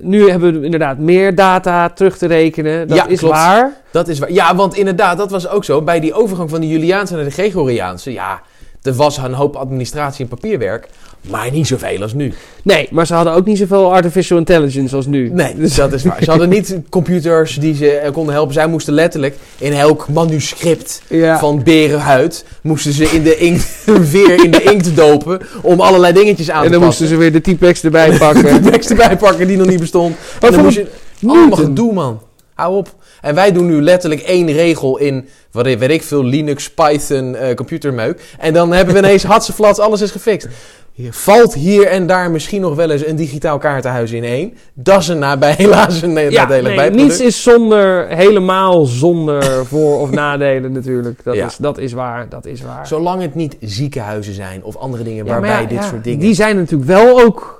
S2: nu hebben we inderdaad meer data terug te rekenen. Dat
S1: Ja,
S2: is
S1: klopt.
S2: waar.
S1: Dat is waar. Ja, want inderdaad, dat was ook zo. Bij die overgang van de Juliaanse naar de Gregoriaanse, ja, er was een hoop administratie en papierwerk, maar niet zoveel als nu.
S2: Nee, maar ze hadden ook niet zoveel artificial intelligence als nu.
S1: Nee, dus dat is waar. Ze hadden niet computers die ze eh, konden helpen. Zij moesten letterlijk in elk manuscript
S2: Ja.
S1: van berenhuid, moesten ze in de inkt, weer in de inkt dopen om allerlei dingetjes aan
S2: en
S1: te
S2: dan moesten
S1: passen.
S2: ze weer de typex erbij pakken.
S1: de tekst erbij pakken die nog niet bestond. En dan
S2: voor
S1: moest je... Allemaal gedoe, man. Hou op. En wij doen nu letterlijk één regel in, wat weet ik veel, Linux, Python, eh, computermeuk. En dan hebben we ineens hatseflats, alles is gefixt. Valt hier en daar misschien nog wel eens een digitaal kaartenhuis in één. Dat is een nabij, helaas een
S2: Ja,
S1: nadelig
S2: nee, niets is zonder, helemaal zonder voor- of nadelen natuurlijk. Dat,
S1: Ja.
S2: is, dat is waar, dat is waar.
S1: Zolang het niet ziekenhuizen zijn of andere dingen
S2: Ja,
S1: waarbij dit soort dingen...
S2: Die zijn natuurlijk wel ook...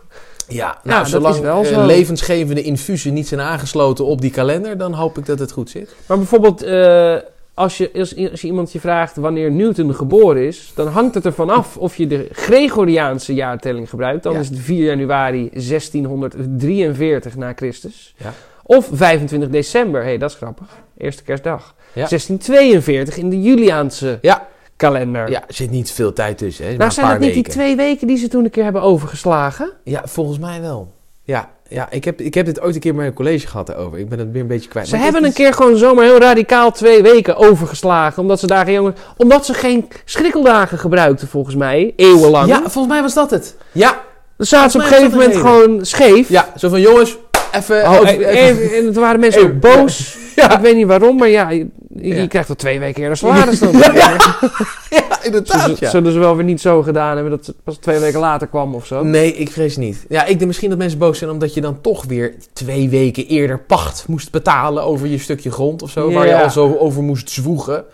S1: Ja,
S2: Ja,
S1: nou,
S2: dat
S1: zolang
S2: wel
S1: eh,
S2: zo.
S1: levensgevende infusen niet zijn aangesloten op die kalender, dan hoop ik dat het goed zit.
S2: Maar bijvoorbeeld, eh, als, je, als, als je iemand je vraagt wanneer Newton geboren is... dan hangt het ervan af of je de Gregoriaanse jaartelling gebruikt. Dan
S1: Ja.
S2: is het 4 januari 1643 na Christus.
S1: Ja.
S2: Of 25 december, hé, hey, dat is grappig. Eerste kerstdag.
S1: Ja.
S2: 1642 in de Juliaanse
S1: Ja,
S2: kalender.
S1: ja, er zit niet veel tijd tussen. Hè. maar
S2: Nou, zijn dat niet die twee weken die ze toen een keer hebben overgeslagen?
S1: Ja, volgens mij wel. Ja, ja ik, heb, ik heb dit ooit een keer bij een college gehad daarover. Ik ben het weer een beetje kwijt.
S2: Ze
S1: Maar
S2: hebben een keer gewoon zomaar heel radicaal twee weken overgeslagen. Omdat ze daar geen jongen. Omdat ze geen schrikkeldagen gebruikten, volgens mij. Eeuwenlang.
S1: Ja, volgens mij was dat het. Ja,
S2: Dan zaten ze op een gegeven moment gewoon scheef.
S1: ja zo van jongens, even...
S2: Oh,
S1: over-
S2: en,
S1: even-
S2: en, en toen waren mensen ook boos.
S1: Ja.
S2: Ik weet niet waarom, maar ja, je, je
S1: Ja.
S2: krijgt al twee weken eerder salaris dan.
S1: ja, inderdaad,
S2: Zullen,
S1: ja.
S2: zullen ze wel weer niet zo gedaan hebben dat het pas twee weken later kwam of zo?
S1: Nee, ik vrees niet. Ja, ik denk misschien dat mensen boos zijn omdat je dan toch weer twee weken eerder pacht moest betalen over je stukje grond of zo. Waar je
S2: Ja.
S1: al zo over moest zwoegen.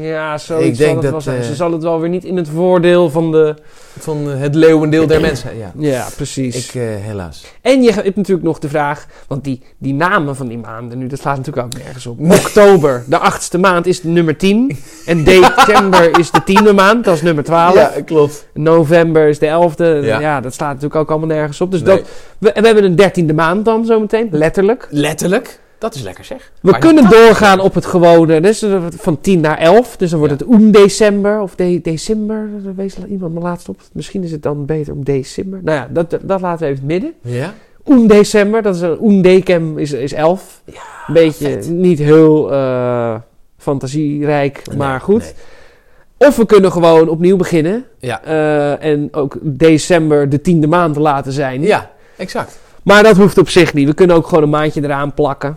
S2: Ja,
S1: Ik denk
S2: zal het
S1: dat,
S2: wel zijn.
S1: eh,
S2: Ze zal het wel weer niet in het voordeel van de...
S1: Van eh, het leeuwendeel der mensen. Ja,
S2: Ja, precies.
S1: ik eh, helaas.
S2: En je hebt natuurlijk nog de vraag, want die, die namen van die maanden nu, dat slaat natuurlijk ook nergens op. Oktober, de achtste maand, is nummer 10. En december is de tiende maand, dat is nummer 12.
S1: Ja, klopt.
S2: November is de elfde. Ja.
S1: Ja.
S2: dat slaat natuurlijk ook allemaal nergens op. Dus
S1: Nee.
S2: dat, we, we hebben een dertiende maand dan zometeen, letterlijk.
S1: Letterlijk. Dat is lekker zeg.
S2: We
S1: Maar-
S2: kunnen doorgaan op het gewone, dus van 10 naar 11. Dus dan wordt
S1: Ja.
S2: het un december of de, december. Daar wees iemand me laatst op. Misschien is het dan beter om december. Nou ja, dat, dat laten we even het midden.
S1: Ja?
S2: Un december, dat is een decem is, is 11.
S1: Ja,
S2: Een beetje
S1: vet.
S2: niet heel eh, fantasierijk,
S1: Nee,
S2: maar goed.
S1: nee.
S2: Of we kunnen gewoon opnieuw beginnen.
S1: Ja.
S2: eh, en ook december de tiende maand laten zijn.
S1: Ja, exact.
S2: Maar dat hoeft op zich niet. We kunnen ook gewoon een maandje eraan plakken.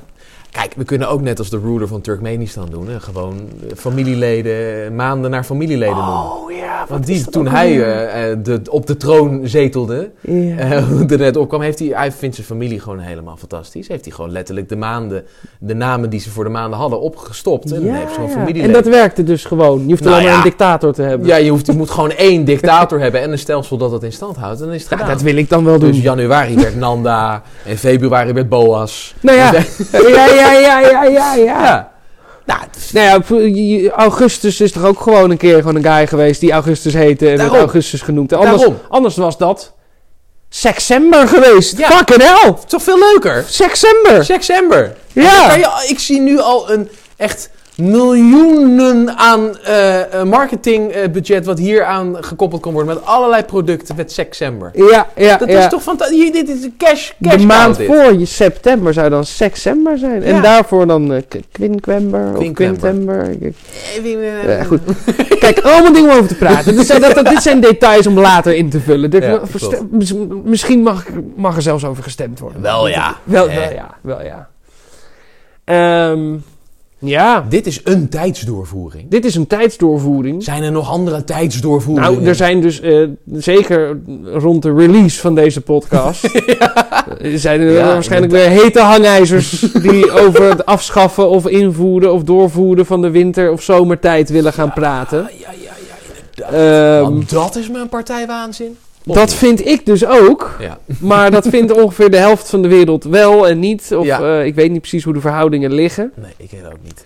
S1: Kijk, we kunnen ook net als de ruler van Turkmenistan doen. Hè? Gewoon eh, familieleden, maanden naar familieleden noemen.
S2: Oh ja,
S1: Want die, toen hij eh, eh, de, op de troon zetelde,
S2: ja.
S1: hoe er net opkwam, heeft hij, hij vindt zijn familie gewoon helemaal fantastisch. Heeft hij gewoon letterlijk de maanden, de namen die ze voor de maanden hadden, opgestopt. En dan heeft
S2: ja.
S1: familieleden.
S2: En dat werkte dus gewoon. Je hoeft
S1: Nou
S2: alleen maar een dictator te hebben.
S1: Ja, je, hoeft, je moet gewoon één dictator hebben en een stelsel dat dat in stand houdt. En dan is het
S2: Ja,
S1: gedaan.
S2: dat wil ik dan wel doen.
S1: Dus januari werd Nanda en februari werd Boas.
S2: nou ja. Ja, ja, ja, ja, ja.
S1: Nou, is-
S2: Nou ja, Augustus is toch ook gewoon een keer gewoon een guy geweest die Augustus heette en
S1: Daarom.
S2: Augustus genoemd. En Anders,
S1: Daarom.
S2: anders was dat Sexember geweest.
S1: Ja.
S2: Fucking hell.
S1: toch veel leuker.
S2: Sexember.
S1: September.
S2: Ja.
S1: Kan je, ik zie nu al een echt miljoenen aan eh, eh, marketingbudget wat hier aan gekoppeld kan worden met allerlei producten met Sexember.
S2: Ja, ja,
S1: Dat
S2: ja.
S1: is toch fantastisch. Dit is een cash, cash
S2: de maand
S1: dit.
S2: voor je september zou dan Sexember zijn. En daarvoor dan eh, K- Quinquember of. Quintember.
S1: Eh,
S2: Ja, goed. Kijk, allemaal dingen om over te praten. Dus dat, dat, dit zijn details om later in te vullen. Misschien mag, mag er zelfs over gestemd worden.
S1: Wel ja.
S2: Wel, wel ja, wel ja. Ehm, ja,
S1: Dit is een tijdsdoorvoering.
S2: dit is een tijdsdoorvoering.
S1: Zijn er nog andere tijdsdoorvoeringen?
S2: Nou, er zijn dus eh, zeker rond de release van deze podcast. eh, zijn er
S1: Ja,
S2: waarschijnlijk weer hete hangijzers die over het afschaffen of invoeren of doorvoeren van de winter- of zomertijd willen gaan praten.
S1: Ja, ja, ja, inderdaad.
S2: Ehm,
S1: Want dat is mijn partijwaanzin.
S2: Dat vind ik dus ook.
S1: Ja.
S2: Maar dat vindt ongeveer de helft van de wereld wel en niet. Of
S1: Ja.
S2: eh, ik weet niet precies hoe de verhoudingen liggen.
S1: Nee, ik weet ook niet.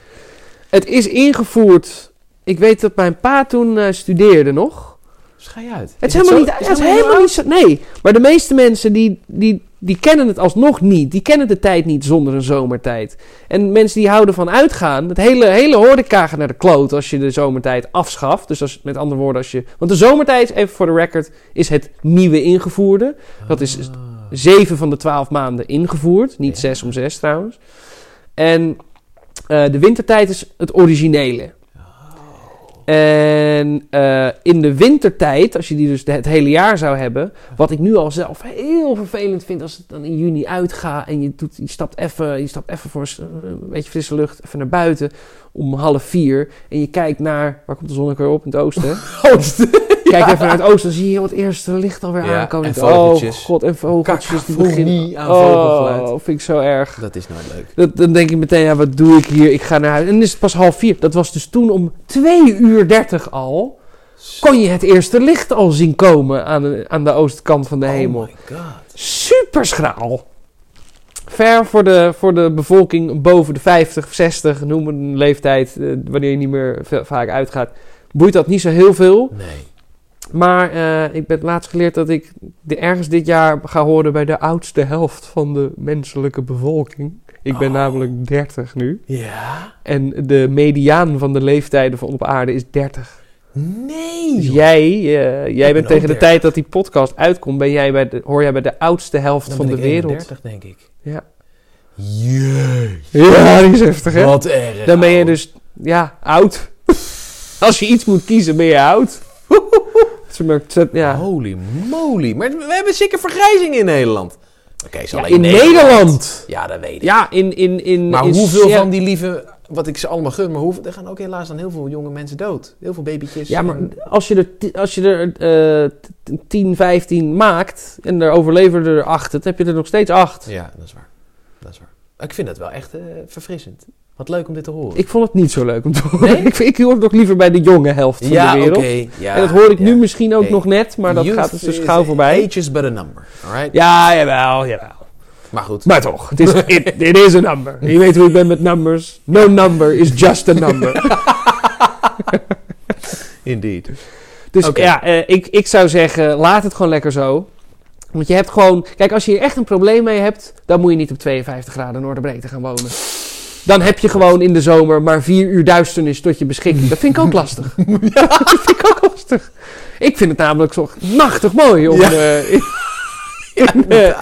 S2: Het is ingevoerd. Ik weet dat mijn pa toen eh, studeerde nog.
S1: Schij uit.
S2: Het is, helemaal
S1: zo-
S2: niet,
S1: is
S2: het is
S1: helemaal
S2: helemaal niet zo. Nee, maar de meeste mensen die, die die kennen het alsnog niet. Die kennen de tijd niet zonder een zomertijd. En mensen die houden van uitgaan, het hele, hele horeca gaat naar de kloot als je de zomertijd afschaft. Dus als, met andere woorden, als je... Want de zomertijd, even voor de record, is het nieuwe ingevoerde. Dat is
S1: Ah.
S2: zeven van de twaalf maanden ingevoerd. Niet
S1: Ja.
S2: zes om zes trouwens. En eh, de wintertijd is het originele. En eh, in de wintertijd, als je die dus het hele jaar zou hebben, wat ik nu al zelf heel vervelend vind als het dan in juni uitgaat en je, doet, je stapt even, je stapt even voor een beetje frisse lucht, even naar buiten om half vier en je kijkt naar, waar komt de zon ook weer op? In het oosten. Kijk even naar het oosten, dan zie je het eerste licht alweer
S1: Ja,
S2: aankomen.
S1: en vogeltjes.
S2: Oh god, en vogeltjes die beginnen.
S1: aan vogelgeluid.
S2: Oh, vind ik zo erg.
S1: Dat is nooit leuk.
S2: Dat, dan denk ik meteen, ja, wat doe ik hier? Ik ga naar huis. En dan is het pas half vier. Dat was dus toen om 2 uur 30 al. Kon je het eerste licht al zien komen aan de, aan de oostkant van de hemel.
S1: Oh my god.
S2: Super schraal. Ver voor de, voor de bevolking boven de 50, 60, noem een leeftijd, eh, wanneer je niet meer vaak uitgaat, boeit dat niet zo heel veel.
S1: Nee.
S2: Maar eh, ik ben laatst geleerd dat ik de, ergens dit jaar ga horen bij de oudste helft van de menselijke bevolking. Ik ben
S1: Oh.
S2: namelijk 30 nu.
S1: Ja?
S2: En de mediaan van de leeftijden van op aarde is 30.
S1: Nee.
S2: Dus jij, eh, jij
S1: ben
S2: bent tegen de
S1: 30.
S2: tijd dat die podcast uitkomt, ben jij bij de, hoor jij bij de oudste helft
S1: Dan
S2: van de
S1: ik
S2: wereld.
S1: 31, denk ik.
S2: Ja.
S1: Jee.
S2: ja, die is heftig hè?
S1: Wat erg.
S2: Dan ben je dus, ja, oud. Als je iets moet kiezen, ben je oud. Ja.
S1: Holy moly. Maar we hebben zeker vergrijzing in Nederland. Oké, zo
S2: Ja,
S1: alleen
S2: in Nederland.
S1: Ja, dat weet ik.
S2: Ja, in... in, in
S1: maar
S2: in
S1: hoeveel van die lieve, wat ik ze allemaal gun, maar hoeveel, er gaan ook helaas dan heel veel jonge mensen dood. Heel veel babytjes.
S2: Ja, maar
S1: en-
S2: als je er, als je er t- 10, 15 maakt en er overleven er 8, dan heb je er nog steeds 8.
S1: Ja, dat is waar. Dat is waar. Ik vind het wel echt eh, verfrissend. Wat leuk om dit te horen.
S2: Ik vond het niet zo leuk om te horen.
S1: Nee?
S2: ik, ik hoor nog liever bij de jonge helft van
S1: ja,
S2: de wereld.
S1: Ja,
S2: en dat hoor ik
S1: ja.
S2: nu misschien ook nog net, maar dat
S1: Youth
S2: gaat dus gauw voorbij.
S1: Age is but a number. Alright?
S2: Ja, jawel, jawel.
S1: Maar goed.
S2: Maar toch, het is, it, it is a number. Je weet hoe ik ben met numbers. No number is just a number.
S1: Indeed.
S2: Dus ja, eh, ik, ik zou zeggen, laat het gewoon lekker zo. Want je hebt gewoon... Kijk, als je hier echt een probleem mee hebt... dan moet je niet op 52 graden Noorderbreedte gaan wonen. Dan heb je gewoon in de zomer maar vier uur duisternis tot je beschikking. Dat vind ik ook lastig. Ja, dat vind ik ook lastig. Ik vind het namelijk zo nachtig mooi om
S1: Ja.
S2: eh, in, in, eh,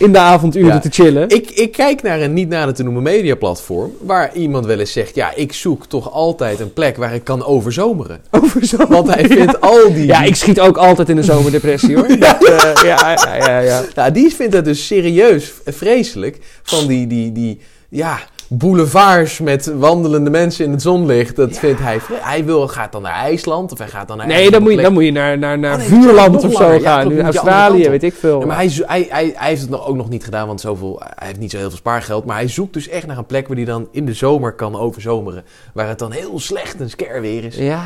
S2: in de avonduren
S1: Ja.
S2: te chillen.
S1: Ik, ik kijk naar een niet nader te noemen mediaplatform... waar iemand wel eens zegt... ja, ik zoek toch altijd een plek waar ik kan overzomeren.
S2: Over zo.
S1: Want hij vindt al die...
S2: Ja, ik schiet ook altijd in de zomerdepressie hoor. Dat, eh, ja, ja, ja, ja.
S1: Ja, die vindt het dus serieus vreselijk. Van die, die, die ja, boulevards met wandelende mensen in het zonlicht. Dat
S2: Ja.
S1: vindt hij Hij wil, gaat dan naar IJsland of hij gaat dan naar...
S2: Nee, dan moet je, dan moet je naar, naar, naar
S1: Oh, nee,
S2: Vuurland of zo
S1: langer. Ja,
S2: gaan.
S1: klopt,
S2: nu Australië, weet ik veel.
S1: Ja, maar hij, hij, hij, hij heeft het nog, ook nog niet gedaan, want zoveel, hij heeft niet zo heel veel spaargeld. Maar hij zoekt dus echt naar een plek waar hij dan in de zomer kan overzomeren. Waar het dan heel slecht en scare weer is.
S2: Ja.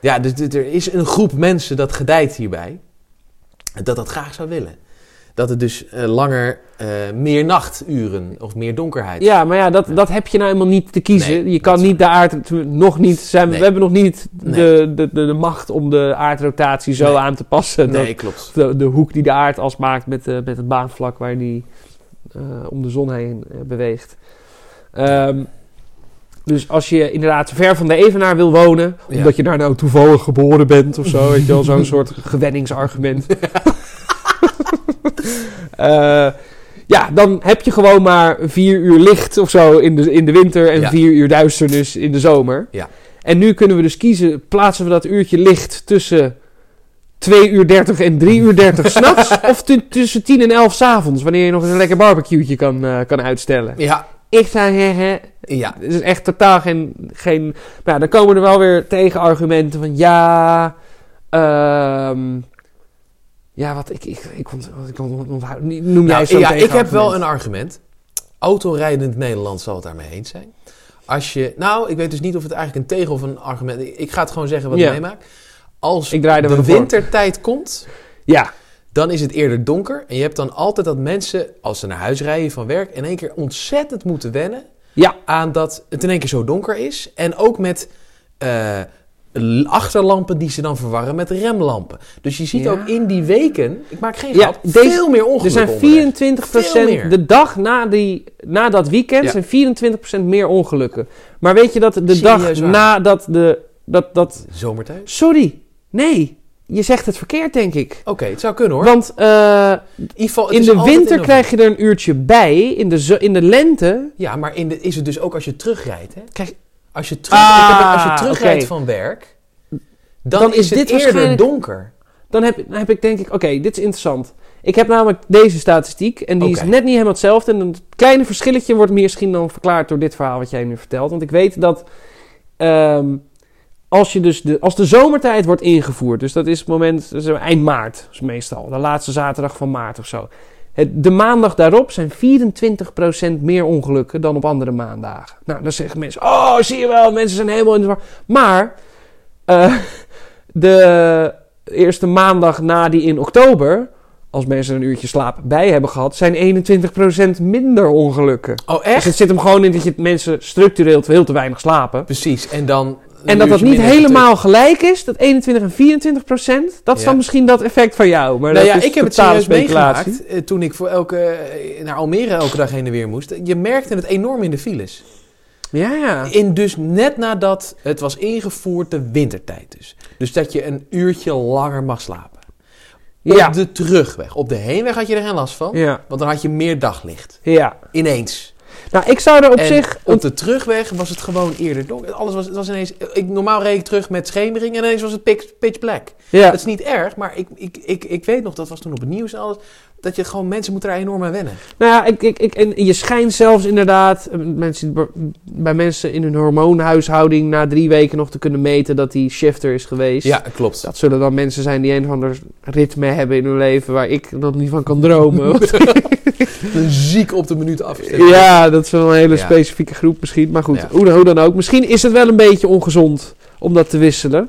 S1: Ja, dus dit- er is een groep mensen dat gedijt hierbij. Dat dat graag zou willen. Dat het dus eh, langer, eh, meer nachturen of meer donkerheid.
S2: Ja, maar ja, dat, dat heb je nou helemaal niet te kiezen.
S1: Nee,
S2: je kan niet de aard... Nog niet, zijn, we-
S1: Nee.
S2: We hebben nog niet
S1: Nee.
S2: de, de, de, de macht om de aardrotatie zo aan te passen.
S1: Nee,
S2: Dat
S1: klopt.
S2: de, de hoek die de aard als maakt met, de, met het baanvlak waar die eh, om de zon heen eh, beweegt. Ehm, dus als je inderdaad ver van de evenaar wil wonen,
S1: Ja.
S2: omdat je daar nou toevallig geboren bent of zo, weet je wel, zo'n soort gewenningsargument. Eh, ja, dan heb je gewoon maar vier uur licht of zo in de, in de winter en
S1: Ja.
S2: vier uur duisternis in de zomer.
S1: Ja.
S2: En nu kunnen we dus kiezen, plaatsen we dat uurtje licht tussen 2 uur 30 en 3 uur 30 s'nachts? of tu- tussen 10 en 11 s'avonds, wanneer je nog eens een lekker barbecue'tje kan, eh, kan uitstellen?
S1: Ja,
S2: Ik zou zeggen,
S1: ja.
S2: het is echt totaal geen... geen maar ja, dan komen er wel weer tegenargumenten van ja... ehm, ja, wat ik... Ik, ik, wat ik onthoud- Noem jij
S1: Nou,
S2: zo'n
S1: ja, ik heb wel een argument. Autorijdend Nederland zal het daarmee eens zijn. Als je, nou, ik weet dus niet of het eigenlijk een tegen of een argument is. Ik ga het gewoon zeggen wat
S2: Ja.
S1: ik meemaak. Als
S2: Ik draai wel
S1: de
S2: voor.
S1: wintertijd komt,
S2: Ja,
S1: dan is het eerder donker. En je hebt dan altijd dat mensen, als ze naar huis rijden van werk, in één keer ontzettend moeten wennen
S2: ja,
S1: aan dat het in één keer zo donker is. En ook met eh, achterlampen die ze dan verwarren met remlampen. Dus je ziet
S2: Ja.
S1: ook in die weken, ik maak geen
S2: Ja,
S1: grap,
S2: deze-
S1: veel meer
S2: Er
S1: ongelukken
S2: zijn
S1: onderweg.
S2: 24%
S1: Veel meer.
S2: de dag na, die, na dat weekend
S1: Ja.
S2: zijn 24% meer ongelukken. Maar weet je dat de dag
S1: waar?
S2: nadat de dat dat
S1: Zomertijd?
S2: sorry, nee, je zegt het verkeerd denk ik.
S1: Oké, het zou kunnen hoor.
S2: Want eh,
S1: in
S2: de winter
S1: in
S2: krijg je er een uurtje bij, in de, in de lente
S1: Ja, maar in de, is het dus ook als je terugrijdt, hè?
S2: krijg
S1: Als je, terug,
S2: Ah,
S1: ik heb het- als je terugrijdt
S2: oké.
S1: van werk, dan,
S2: Dan
S1: is,
S2: dit
S1: eerder donker.
S2: dan heb, dan heb ik denk ik, oké, dit is interessant. Ik heb namelijk deze statistiek en die is net niet helemaal hetzelfde. En een kleine verschilletje wordt misschien dan verklaard door dit verhaal wat jij nu vertelt. Want ik weet dat ehm, als, je dus de, als de zomertijd wordt ingevoerd, dus dat is het moment, dat is eind maart is meestal, de laatste zaterdag van maart of zo. De maandag daarop zijn 24% meer ongelukken dan op andere maandagen. Nou, dan zeggen mensen, oh zie je wel, mensen zijn helemaal in de war. Maar eh, de eerste maandag na die in oktober, als mensen een uurtje slaap bij hebben gehad, zijn 21% minder ongelukken.
S1: Oh,
S2: Dus
S1: echt?
S2: het zit hem gewoon in dat je mensen structureel veel te weinig slapen.
S1: Precies. En dan...
S2: En dat dat niet helemaal gelijk is, dat 21 en 24 procent, dat is
S1: Ja.
S2: dan misschien dat effect van jou. Maar
S1: nou
S2: dat
S1: ja,
S2: is
S1: ik heb het serieus meegemaakt eh, toen ik voor elke, eh, naar Almere elke dag heen en weer moest. Je merkte het enorm in de files.
S2: Ja, ja.
S1: In dus net nadat het was ingevoerd de wintertijd dus. Dus dat je een uurtje langer mag slapen. Op
S2: Ja.
S1: de terugweg. Op de heenweg had je er geen last van.
S2: Ja.
S1: Want dan had je meer daglicht.
S2: ja.
S1: Ineens.
S2: Nou, ik zou er op
S1: en
S2: zich...
S1: op de terugweg was het gewoon eerder donker. Alles was, het was ineens... Ik, normaal reed ik terug met schemering en ineens was het pitch, pitch black.
S2: Ja.
S1: Dat is niet erg, maar ik, ik, ik, ik weet nog, dat was toen op het nieuws en alles... Dat je gewoon, mensen moeten daar enorm aan wennen.
S2: Nou ja, ik, ik, ik, en je schijnt zelfs inderdaad eh, mensen, bij mensen in hun hormoonhuishouding na drie weken nog te kunnen meten dat die shifter is geweest.
S1: Ja, klopt.
S2: Dat zullen dan mensen zijn die een of ander ritme hebben in hun leven waar ik nog niet van kan dromen.
S1: Een ziek op de minuut afgestemd.
S2: ja, dat is wel een hele
S1: Ja.
S2: specifieke groep misschien. Maar goed,
S1: Ja.
S2: hoe, hoe dan ook. Misschien is het wel een beetje ongezond om dat te wisselen.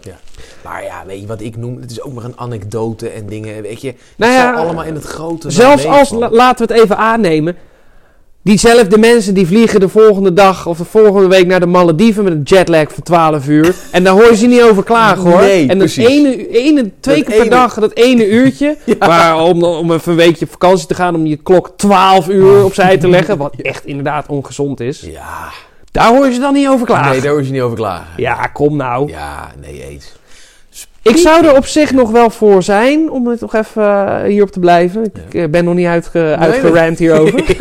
S1: Maar ja, weet je wat ik noem? Het is ook maar een anekdote en dingen, weet je. Het
S2: Nou ja,
S1: allemaal in het grote...
S2: Zelfs als, la- laten we het even aannemen. Diezelfde mensen die vliegen de volgende dag of de volgende week naar de Malediven met een jetlag van 12 uur. En daar hoor je ze niet over klagen hoor.
S1: Nee,
S2: en dat
S1: precies.
S2: ene, ene, twee
S1: Dat
S2: keer per dag, dat ene uurtje. Maar om, om even een weekje op vakantie te gaan, om je klok 12 uur opzij te leggen. Wat echt inderdaad ongezond is.
S1: Ja,
S2: Daar hoor je ze dan niet over klagen.
S1: nee, daar hoef je niet over klagen.
S2: Ja, kom nou.
S1: Ja, nee, eens.
S2: Ik zou er op zich nog wel voor zijn om het nog even eh, hierop te blijven. Ik
S1: Ja.
S2: eh, ben nog niet uitge,
S1: nee.
S2: uitgerand hierover.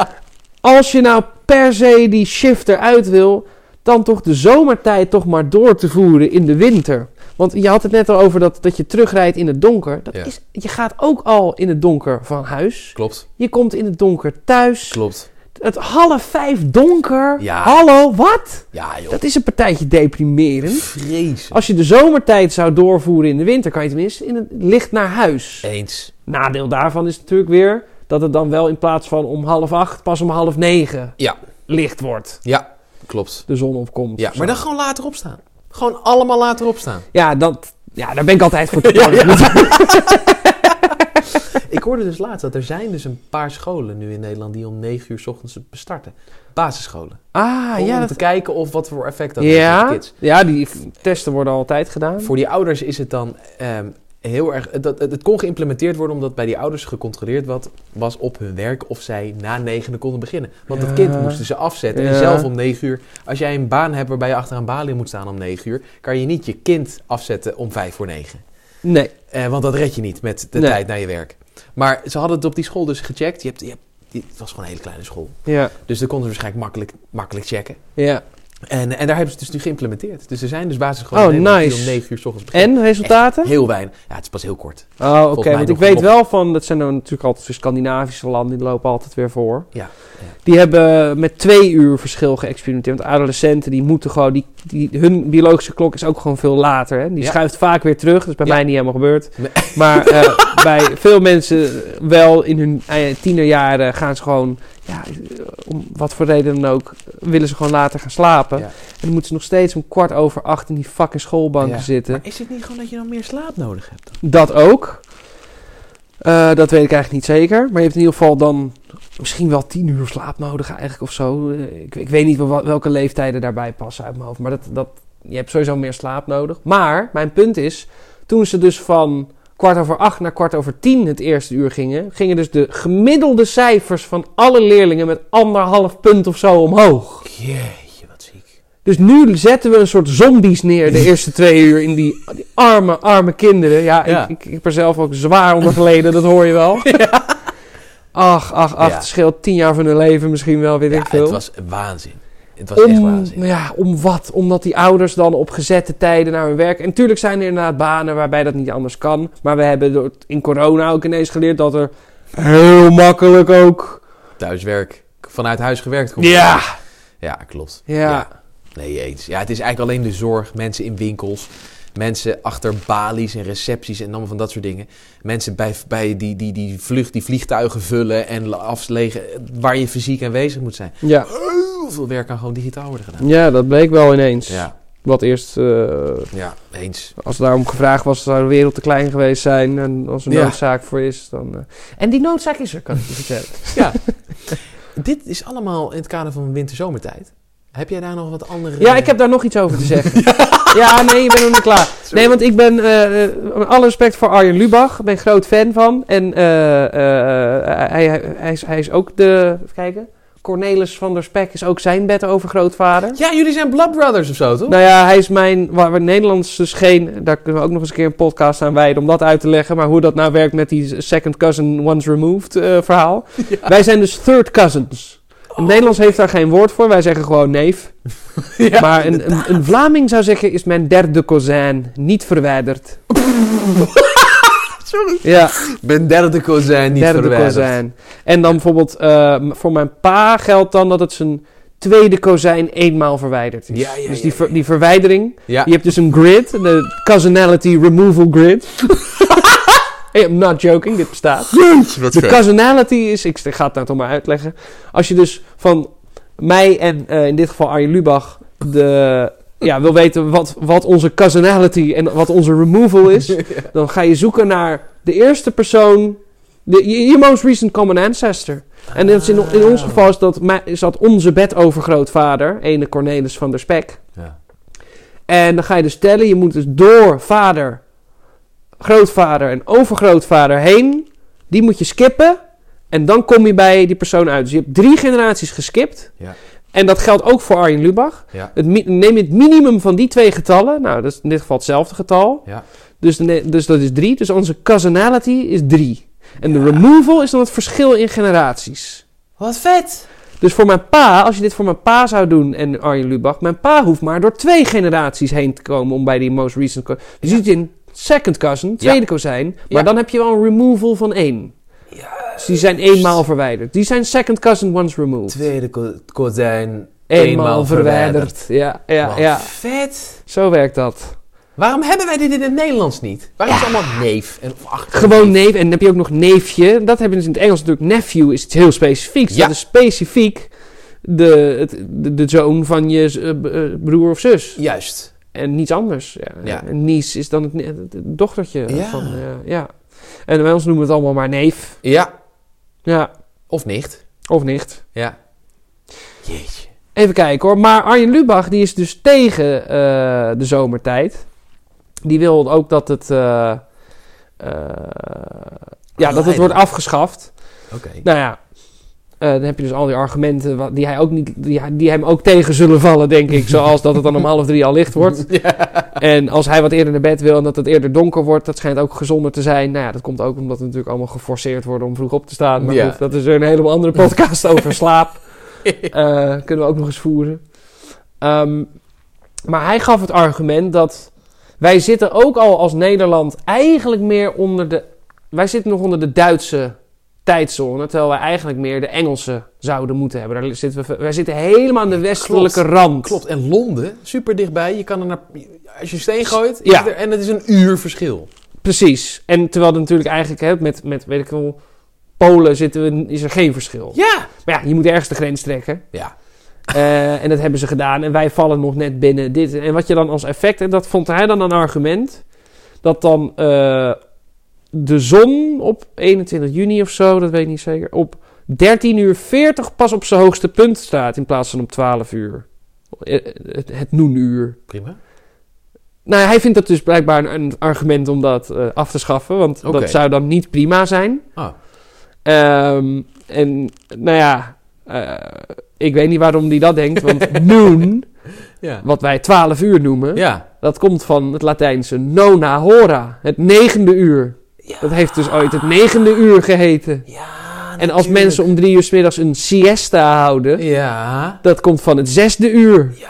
S2: Als je nou per se die shift eruit wil, dan toch de zomertijd toch maar door te voeren in de winter. Want je had het net al over dat, dat je terugrijdt in het donker. Dat
S1: Ja.
S2: is, je gaat ook al in het donker van huis.
S1: Klopt,
S2: Je komt in het donker thuis.
S1: klopt.
S2: Het half vijf donker.
S1: Ja.
S2: Hallo, wat?
S1: Ja, joh.
S2: Dat is een partijtje deprimerend.
S1: Vrees.
S2: Als je de zomertijd zou doorvoeren in de winter, kan je tenminste in het licht naar huis.
S1: Eens.
S2: Nadeel daarvan is natuurlijk weer dat het dan wel in plaats van om half acht, pas om half negen
S1: Ja.
S2: licht wordt.
S1: Ja, klopt.
S2: De zon opkomt.
S1: Ja, maar dan gewoon later opstaan. Gewoon allemaal later opstaan.
S2: Ja, dat, ja, daar ben ik altijd voor te
S1: Ja. Ik hoorde dus laatst dat er zijn dus een paar scholen nu in Nederland die om 9 uur 's ochtends bestarten. Basisscholen.
S2: Ah,
S1: om
S2: ja,
S1: te
S2: dat,
S1: kijken of wat voor effect dat heeft op kids.
S2: ja, die testen worden altijd gedaan.
S1: Voor die ouders is het dan ehm, heel erg... Dat, het, het kon geïmplementeerd worden omdat bij die ouders gecontroleerd wat, was op hun werk of zij na negende konden beginnen. Want het kind moesten ze afzetten. En zelf om 9 uur... Als jij een baan hebt waarbij je achter een balie moet staan om 9 uur... kan je niet je kind afzetten om 5 voor 9.
S2: Nee.
S1: Eh, want dat red je niet met de
S2: Nee.
S1: tijd naar je werk. Maar ze hadden het op die school dus gecheckt. Je hebt, je hebt, het was gewoon een hele kleine school.
S2: Ja,
S1: Dus daar konden ze waarschijnlijk makkelijk, makkelijk checken.
S2: ja.
S1: En, en daar hebben ze het dus nu geïmplementeerd. Dus er zijn dus
S2: Oh,
S1: Nederland die
S2: nice.
S1: om 9 uur s ochtends beginnen.
S2: En resultaten?
S1: Heel weinig. Ja, het is pas heel kort.
S2: Oh, oké. Want ik weet wel van, dat zijn dan natuurlijk altijd de Scandinavische landen, die lopen altijd weer voor.
S1: Ja, ja.
S2: Die hebben met twee uur verschil geëxperimenteerd. Want adolescenten, die moeten gewoon, die, die, hun biologische klok is ook gewoon veel later. Hè? Die
S1: Ja.
S2: schuift vaak weer terug. Dat is bij
S1: Ja.
S2: mij niet helemaal gebeurd.
S1: Nee.
S2: Maar eh, bij veel mensen wel in hun eh, tienerjaren gaan ze gewoon, ja, om wat voor reden dan ook, willen ze gewoon later gaan slapen.
S1: Ja.
S2: En dan moeten ze nog steeds om kwart over acht in die fucking schoolbanken
S1: Ja.
S2: zitten.
S1: Maar is het niet gewoon dat je dan meer slaap nodig hebt?
S2: Dat ook. Eh, dat weet ik eigenlijk niet zeker. Maar je hebt in ieder geval dan misschien wel tien uur slaap nodig eigenlijk of zo. Eh, ik, ik weet niet wel, welke leeftijden daarbij passen uit mijn hoofd. Maar dat, dat, je hebt sowieso meer slaap nodig. Maar mijn punt is, toen ze dus van kwart over acht naar kwart over tien het eerste uur gingen, gingen dus de gemiddelde cijfers van alle leerlingen met anderhalf punt of zo omhoog.
S1: Jeetje, wat ziek.
S2: Dus nu zetten we een soort zombies neer de eerste twee uur in die, die arme, arme kinderen. Ja,
S1: Ja.
S2: Ik, ik, ik heb er zelf ook zwaar onder geleden, dat hoor je wel. Ach, ach, ach,
S1: Ja.
S2: het scheelt tien jaar van hun leven misschien wel, weet ik veel.
S1: het was waanzin. Het was echt
S2: om,
S1: waanzin.
S2: ja, om wat? Omdat die ouders dan op gezette tijden naar hun werk... En natuurlijk zijn er inderdaad banen waarbij dat niet anders kan. Maar we hebben door- in corona ook ineens geleerd dat er heel makkelijk ook...
S1: Thuiswerk, vanuit huis gewerkt. komt.
S2: Ja,
S1: Ja, klopt.
S2: ja.
S1: Nee, eens. Ja, het is eigenlijk alleen de zorg. Mensen in winkels. Mensen achter balies en recepties en allemaal van dat soort dingen. Mensen bij, bij die, die, die, vlucht, die vliegtuigen vullen en aflegen. Waar je fysiek aanwezig moet zijn.
S2: Ja.
S1: Heel veel werk kan gewoon digitaal worden gedaan.
S2: ja, dat bleek wel ineens.
S1: Ja,
S2: Wat eerst, eh,
S1: ja eens.
S2: als daarom gevraagd was, zou de wereld te klein geweest zijn. En als er
S1: Ja.
S2: noodzaak voor is, dan... eh. En die noodzaak is er, kan ik je vertellen.
S1: Ja. Dit is allemaal in het kader van winterzomertijd. Heb jij daar nog wat andere...
S2: Ja, ik heb daar nog iets over te zeggen. ja, nee, je bent nog niet klaar. Nee, want ik ben, met alle respect voor Arjen Lubach, ik ben groot fan van. En hij, hij, hij, is, hij is ook de, even kijken, Cornelis van der Spek is ook zijn bed overgrootvader.
S1: Ja, jullie zijn Blood Brothers of zo, toch?
S2: Nou ja, hij is mijn, waar we Nederlands dus geen, daar kunnen we ook nog eens een keer een podcast aan wijden om dat uit te leggen. Maar hoe dat nou werkt met die second cousin once removed eh, verhaal. Wij zijn dus third cousins. Het Nederlands heeft daar geen woord voor, wij zeggen gewoon neef.
S1: Ja,
S2: maar een, een, een Vlaming zou zeggen, is mijn derde kozijn niet verwijderd.
S1: Sorry.
S2: Ja,
S1: Ben derde kozijn niet
S2: derde
S1: verwijderd.
S2: kozijn. En dan bijvoorbeeld, eh, voor mijn pa geldt dan dat het zijn tweede kozijn eenmaal verwijderd is.
S1: Ja, ja,
S2: dus die, ver- die verwijdering,
S1: Ja.
S2: je hebt dus een grid, de cousinality removal grid. Hey, I'm not joking, dit bestaat.
S1: wat
S2: De cousinality is, ik ga het nou toch maar uitleggen. Als je dus van mij en eh, in dit geval Arjen Lubach de, ja, wil weten wat, wat onze cousinality en wat onze removal is, dan ga je zoeken naar de eerste persoon, de, je, je most recent common ancestor. En dat is in, in ons geval is dat, is dat onze bedovergrootvader, ene Cornelis van der Spek.
S1: Ja.
S2: En dan ga je dus tellen, je moet dus door vader, grootvader en overgrootvader heen. Die moet je skippen. En dan kom je bij die persoon uit. Dus je hebt drie generaties geskipt.
S1: Ja.
S2: En dat geldt ook voor Arjen Lubach.
S1: Ja.
S2: Het, neem je het minimum van die twee getallen. Nou, dat is in dit geval hetzelfde getal.
S1: Ja.
S2: Dus, dus dat is drie. Dus onze cousinality is drie. En de removal is dan het verschil in generaties.
S1: Wat vet!
S2: Dus voor mijn pa, als je dit voor mijn pa zou doen en Arjen Lubach, mijn pa hoeft maar door twee generaties heen te komen om bij die most recent. Je ziet het in second cousin, tweede kozijn, maar
S1: Ja.
S2: dan heb je wel een removal van één. Die zijn eenmaal verwijderd. Die zijn second cousin once removed.
S1: Tweede ko- kozijn.
S2: Eenmaal
S1: eenmaal
S2: verwijderd.
S1: verwijderd.
S2: Ja, ja,
S1: Wat
S2: ja.
S1: vet!
S2: Zo werkt dat.
S1: Waarom hebben wij dit in het Nederlands niet? Waarom is het allemaal neef en achter?
S2: Gewoon neef. En dan heb je ook nog neefje. Dat hebben dus in het Engels natuurlijk. Nephew is iets heel specifieks.
S1: Ja.
S2: Dat is specifiek de, het, de, de zoon van je eh, eh, broer of zus.
S1: Juist.
S2: En niets anders. Ja.
S1: Ja.
S2: Een niece is dan het, het dochtertje
S1: Ja.
S2: van... eh, ja. En bij ons noemen we het allemaal maar neef.
S1: Ja.
S2: Ja.
S1: Of nicht.
S2: Of nicht.
S1: Ja. Jeetje.
S2: Even kijken hoor. Maar Arjen Lubach die is dus tegen eh, de zomertijd. Die wil ook dat het... eh, eh, ja, dat het wordt afgeschaft.
S1: Oké.
S2: Nou ja, eh, dan heb je dus al die argumenten die, hij ook niet, die, hij- die hem ook tegen zullen vallen, denk ik. Zoals dat het dan om half drie al licht wordt. En als hij wat eerder naar bed wil en dat het eerder donker wordt, dat schijnt ook gezonder te zijn. Nou ja, dat komt ook omdat we natuurlijk allemaal geforceerd worden om vroeg op te staan. Maar
S1: Ja.
S2: goed, dat is een helemaal andere podcast over slaap. Eh, kunnen we ook nog eens voeren. Ehm, maar hij gaf het argument dat wij zitten ook al als Nederland eigenlijk meer onder de... Wij zitten nog onder de Duitse tijdzone, terwijl wij eigenlijk meer de Engelse zouden moeten hebben. Daar zitten we, wij zitten helemaal aan de westelijke rand.
S1: Klopt. En Londen, super dichtbij. Je kan er naar... Als je steen gooit,
S2: Ja.
S1: er- en het is een uur verschil.
S2: Precies. En terwijl er natuurlijk eigenlijk hè, met, met, weet ik wel, Polen zitten we, is er geen verschil.
S1: Ja.
S2: Maar ja, je moet ergens de grens trekken.
S1: Ja.
S2: Eh, en dat hebben ze gedaan. En wij vallen nog net binnen dit. En wat je dan als effect... En dat vond hij dan een argument. Dat dan eh, de zon op 21 juni of zo... Dat weet ik niet zeker. Op 13 uur 40 pas op zijn hoogste punt staat... In plaats van op 12 uur. Eh, Het, het noenuur.
S1: Prima.
S2: nou, hij vindt dat dus blijkbaar een, een argument om dat eh, af te schaffen. Want dat zou dan niet prima zijn.
S1: Ah.
S2: Ehm, en nou ja, eh, ik weet niet waarom hij dat denkt. Want noon,
S1: Ja.
S2: wat wij 12 uur noemen,
S1: Ja.
S2: dat komt van het Latijnse nona hora, het negende uur. Dat heeft dus ooit het negende uur geheten.
S1: Ja,
S2: En als mensen om drie uur 's middags een siesta houden,
S1: Ja.
S2: dat komt van het zesde uur.
S1: Ja.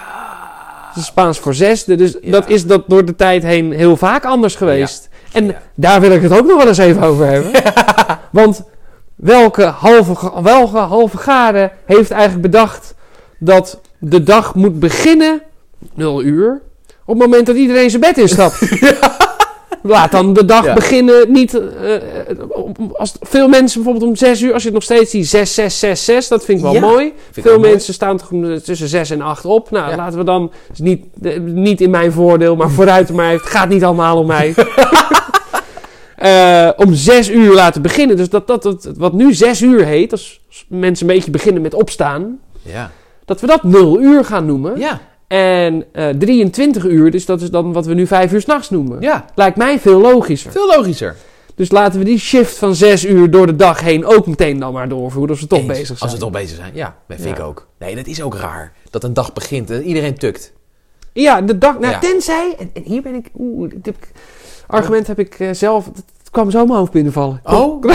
S2: Dat is Spaans voor zesde. Dus
S1: Ja.
S2: dat is dat door de tijd heen heel vaak anders geweest. En
S1: Ja.
S2: daar wil ik het ook nog wel eens even over hebben. Want welke halve, welke halve gade heeft eigenlijk bedacht dat de dag moet beginnen, 0 uur, op het moment dat iedereen zijn bed instapt? Laat dan de dag
S1: Ja.
S2: beginnen niet... eh, eh, als veel mensen bijvoorbeeld om 6 uur, als je het nog steeds die 6, 6, 6, 6, dat vind ik wel
S1: Ja.
S2: mooi.
S1: Vind
S2: Veel
S1: mooi.
S2: mensen staan toch om- tussen 6 en 8 op. Nou,
S1: Ja.
S2: laten we dan... niet, eh, niet in mijn voordeel, maar vooruit maar. Het gaat niet allemaal om mij. Eh, om 6 uur laten beginnen. Dus dat, dat, dat, wat nu 6 uur heet, als mensen een beetje beginnen met opstaan,
S1: Ja.
S2: dat we dat 0 uur gaan noemen.
S1: Ja.
S2: En eh 23 uur, dus dat is dan wat we nu 5 uur s'nachts noemen.
S1: Ja.
S2: Lijkt mij veel logischer.
S1: Veel logischer.
S2: Dus laten we die shift van 6 uur door de dag heen ook meteen dan maar doorvoeren. Als we toch
S1: Eens.
S2: bezig zijn.
S1: Als we toch bezig zijn. Ja, dat vind
S2: Ja.
S1: ik ook. Nee, dat is ook raar. Dat een dag begint en iedereen tukt.
S2: Ja, de dag. Nou,
S1: Ja.
S2: tenzij. En, en hier ben ik. Oeh, dit argument heb ik eh, zelf. Het kwam zo mijn hoofd binnenvallen.
S1: Oh.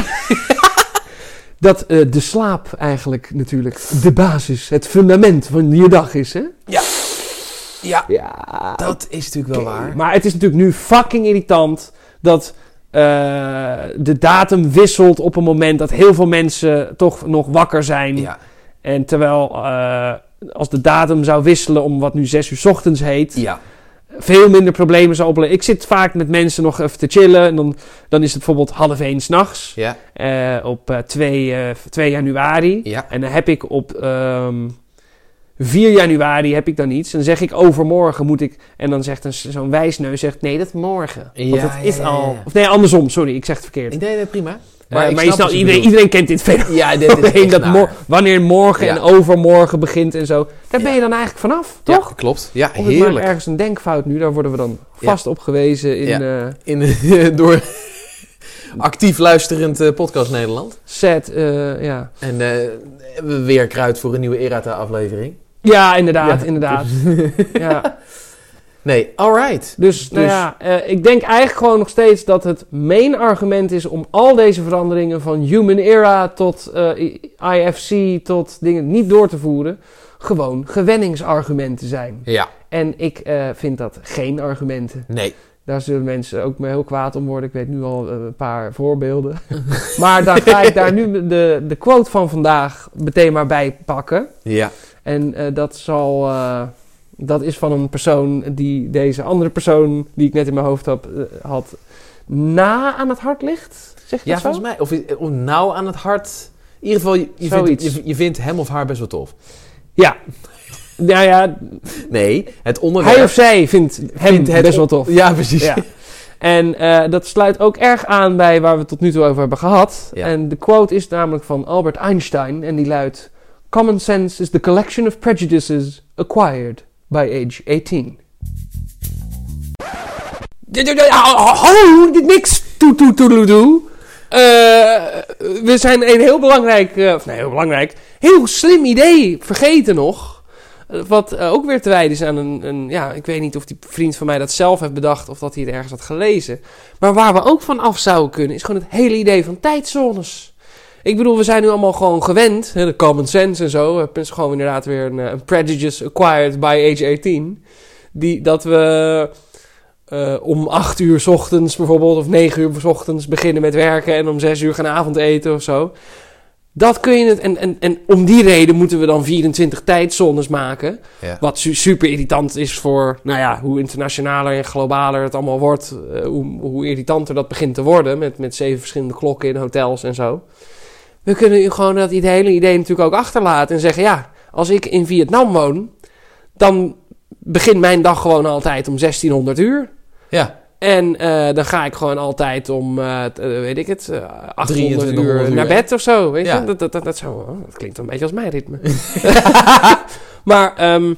S2: Dat eh, de slaap eigenlijk natuurlijk de basis, het fundament van je dag is, hè?
S1: Ja.
S2: Ja.
S1: Dat is natuurlijk wel waar.
S2: Maar het is natuurlijk nu fucking irritant dat eh, de datum wisselt op een moment dat heel veel mensen toch nog wakker zijn.
S1: Ja.
S2: En terwijl eh, als de datum zou wisselen om wat nu 6 uur 's ochtends heet,
S1: Ja.
S2: veel minder problemen zou opleveren. Ik zit vaak met mensen nog even te chillen. En dan, dan is het bijvoorbeeld half één s'nachts.
S1: Ja.
S2: eh op eh 2, eh 2 januari.
S1: Ja.
S2: En dan heb ik op ehm 4 januari heb ik dan iets. En dan zeg ik overmorgen moet ik... En dan zegt een, zo'n wijsneus zegt nee, dat morgen. Want
S1: Ja,
S2: het is
S1: ja, ja,
S2: al...
S1: ja.
S2: Of nee, andersom. Sorry, ik zeg het verkeerd.
S1: Deed het prima.
S2: maar
S1: ik
S2: maar je
S1: snap
S2: iedereen, kent dit fenomeen.
S1: Ja, dit is echt
S2: dat mor- wanneer morgen
S1: Ja.
S2: en overmorgen begint en zo. Daar ben
S1: Ja.
S2: je dan eigenlijk vanaf,
S1: Ja,
S2: toch?
S1: klopt. Ja,
S2: Of
S1: heerlijk.
S2: ergens een denkfout nu, daar worden we dan
S1: Ja.
S2: vast op gewezen in
S1: Ja.
S2: eh
S1: In, door actief luisterend eh, podcast Nederland.
S2: set. eh, ja.
S1: En eh, weer kruid voor een nieuwe Erata-aflevering.
S2: Ja, inderdaad,
S1: Ja.
S2: inderdaad. ja.
S1: Nee, alright.
S2: Dus, nou
S1: Dus-
S2: ja, eh, ik denk eigenlijk gewoon nog steeds dat het main argument is om al deze veranderingen van Human Era tot eh, IFC tot dingen niet door te voeren. Gewoon gewenningsargumenten zijn.
S1: Ja,
S2: En ik eh, vind dat geen argumenten.
S1: nee.
S2: Daar zullen mensen ook me heel kwaad om worden. Ik weet nu al een paar voorbeelden. maar dan ga ik daar nu de, de quote van vandaag meteen maar bij pakken.
S1: Ja,
S2: En eh, dat zal. eh, dat is van een persoon die deze andere persoon die ik net in mijn hoofd had, eh, had na aan het hart ligt. Zeg je
S1: ja
S2: dat zo?
S1: volgens mij. Of, of nou aan het hart. In ieder geval, je, je, vindt, het-
S2: Zoiets.
S1: je, je vindt hem of haar best wel tof.
S2: Ja. Nou ja,
S1: Nee, het onderwerp...
S2: hij of zij vindt hem
S1: vindt het
S2: best wel tof.
S1: Ja, precies.
S2: Ja. En dat sluit ook erg aan bij waar we het tot nu toe over hebben gehad.
S1: Ja.
S2: En de quote is namelijk van Albert Einstein en die luidt: Common sense is the collection of prejudices acquired by age 18. Ho, niks toe toe toe toe. Eh, we zijn een heel belangrijk, eh, of nee, heel belangrijk, heel slim idee vergeten nog. Eh, Wat ook weer te wijden is aan een, een, ja, ik weet niet of die vriend van mij dat zelf heeft bedacht of dat hij het ergens had gelezen. Maar waar we ook van af zouden kunnen, is gewoon het hele idee van tijdzones. Ik bedoel, we zijn nu allemaal gewoon gewend, hè, de common sense en zo. Het is gewoon inderdaad weer een, eh, een prejudice acquired by age 18. Die, dat we eh, om 8 uur 's ochtends bijvoorbeeld, of 9 uur 's ochtends beginnen met werken en om 6 uur gaan avondeten of zo. Dat kun je het. En, en, en om die reden moeten we dan 24 tijdzones maken.
S1: Ja.
S2: Wat su- super irritant is voor, nou ja, hoe internationaler en globaler het allemaal wordt. eh, hoe, hoe irritanter dat begint te worden. Met, met zeven verschillende klokken in hotels en zo. We kunnen u gewoon dat hele idee natuurlijk ook achterlaten. En zeggen, ja, als ik in Vietnam woon, dan begint mijn dag gewoon altijd om 1600 uur.
S1: Ja,
S2: En eh, dan ga ik gewoon altijd om, eh, eh, weet ik het, eh 800
S1: 2300
S2: uur
S1: uur,
S2: naar bed of zo. Weet
S1: Ja.
S2: je? Dat, dat, dat, dat, zou, oh, dat klinkt een beetje als mijn ritme. maar, ehm,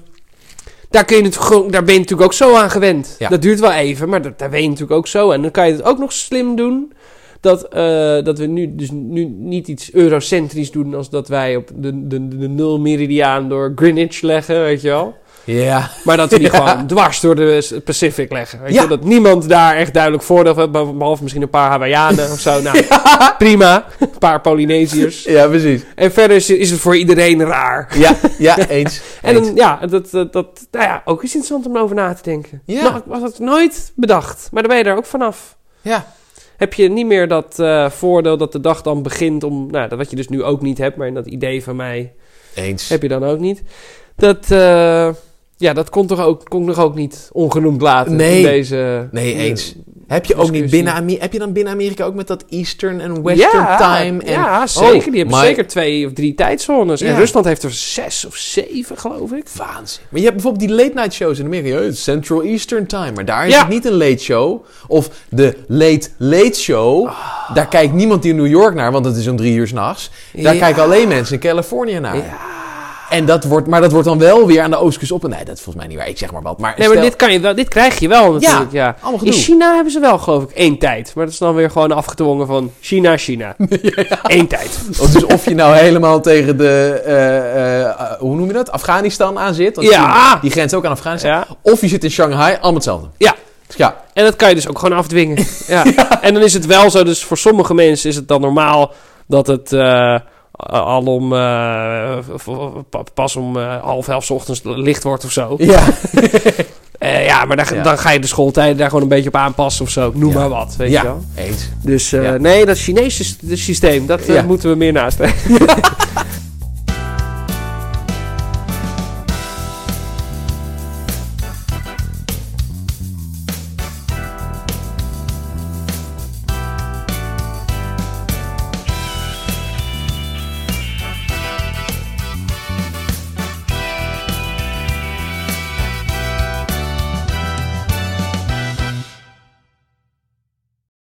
S2: Daar, kun je gewoon- daar ben je natuurlijk ook zo aan gewend.
S1: Ja.
S2: Dat duurt wel even, maar dat, daar ben je natuurlijk ook zo. En dan kan je het ook nog slim doen. Dat, eh, dat we nu dus nu niet iets eurocentrisch doen als dat wij op de, de, de nul meridiaan door Greenwich leggen, weet je wel.
S1: Ja.
S2: Maar dat we die
S1: Ja.
S2: gewoon dwars door de Pacific leggen. Weet
S1: Ja.
S2: je? Dat niemand daar echt duidelijk voordeel van heeft, behalve misschien een paar Hawaiianen of zo. Nou, prima. Een paar Polynesiërs.
S1: Ja, precies.
S2: En verder is, is het voor iedereen raar.
S1: Ja, ja eens.
S2: En dan, ja, dat, dat, dat nou ja, ook is interessant om over na te denken.
S1: Ja.
S2: Nou, ik was het nooit bedacht, maar dan ben je er ook vanaf.
S1: Ja.
S2: Heb je niet meer dat eh, voordeel dat de dag dan begint om, nou, dat wat je dus nu ook niet hebt, maar in dat idee van mij
S1: Eens.
S2: heb je dan ook niet. Dat, eh, ja, dat kon toch ook, kon ik nog ook niet ongenoemd laten
S1: Nee.
S2: in deze...
S1: Nee,
S2: eh,
S1: eens. Heb je ook niet binnen Amerika, heb je dan binnen Amerika ook met dat Eastern en Western
S2: ja,
S1: time? En,
S2: ja, zeker.
S1: Oh,
S2: die hebben zeker twee of drie tijdzones. En
S1: Ja.
S2: Rusland heeft er zes of zeven, geloof ik.
S1: Waanzin. Maar je hebt bijvoorbeeld die late night shows in Amerika. Central Eastern Time. Maar daar is
S2: Ja.
S1: het niet een late show. Of de late late show. Daar kijkt niemand in New York naar, want het is om drie uur s'nachts. Daar kijken alleen mensen in Californië naar.
S2: Ja.
S1: En dat wordt, maar dat wordt dan wel weer aan de oostkust op. Nee, dat is volgens mij niet waar. Ik zeg maar wat. Maar,
S2: Nee, maar
S1: stel-
S2: dit, kan je wel, dit krijg je wel natuurlijk. Ja, In. China hebben ze wel, geloof ik, één tijd. Maar dat is dan weer gewoon afgedwongen van China, China. Eén tijd.
S1: Of Dus of je nou helemaal tegen de, eh, eh, hoe noem je dat? Afghanistan aan zit. Want
S2: Ja.
S1: Die, die grenst ook aan Afghanistan. Of je zit in Shanghai, allemaal hetzelfde.
S2: Ja.
S1: Ja,
S2: En dat kan je dus ook gewoon afdwingen. Ja. En dan is het wel zo, dus voor sommige mensen is het dan normaal dat het eh, al om eh, pas om eh, half elf 's ochtends licht wordt of zo.
S1: ja.
S2: Eh, ja, maar dan,
S1: Ja.
S2: dan ga je de schooltijden daar gewoon een beetje op aanpassen of zo. Noem
S1: Ja.
S2: maar wat, weet je
S1: ja.
S2: wel.
S1: eens.
S2: Dus eh,
S1: Ja.
S2: nee, dat Chinese systeem, dat eh, moeten we meer nastreven.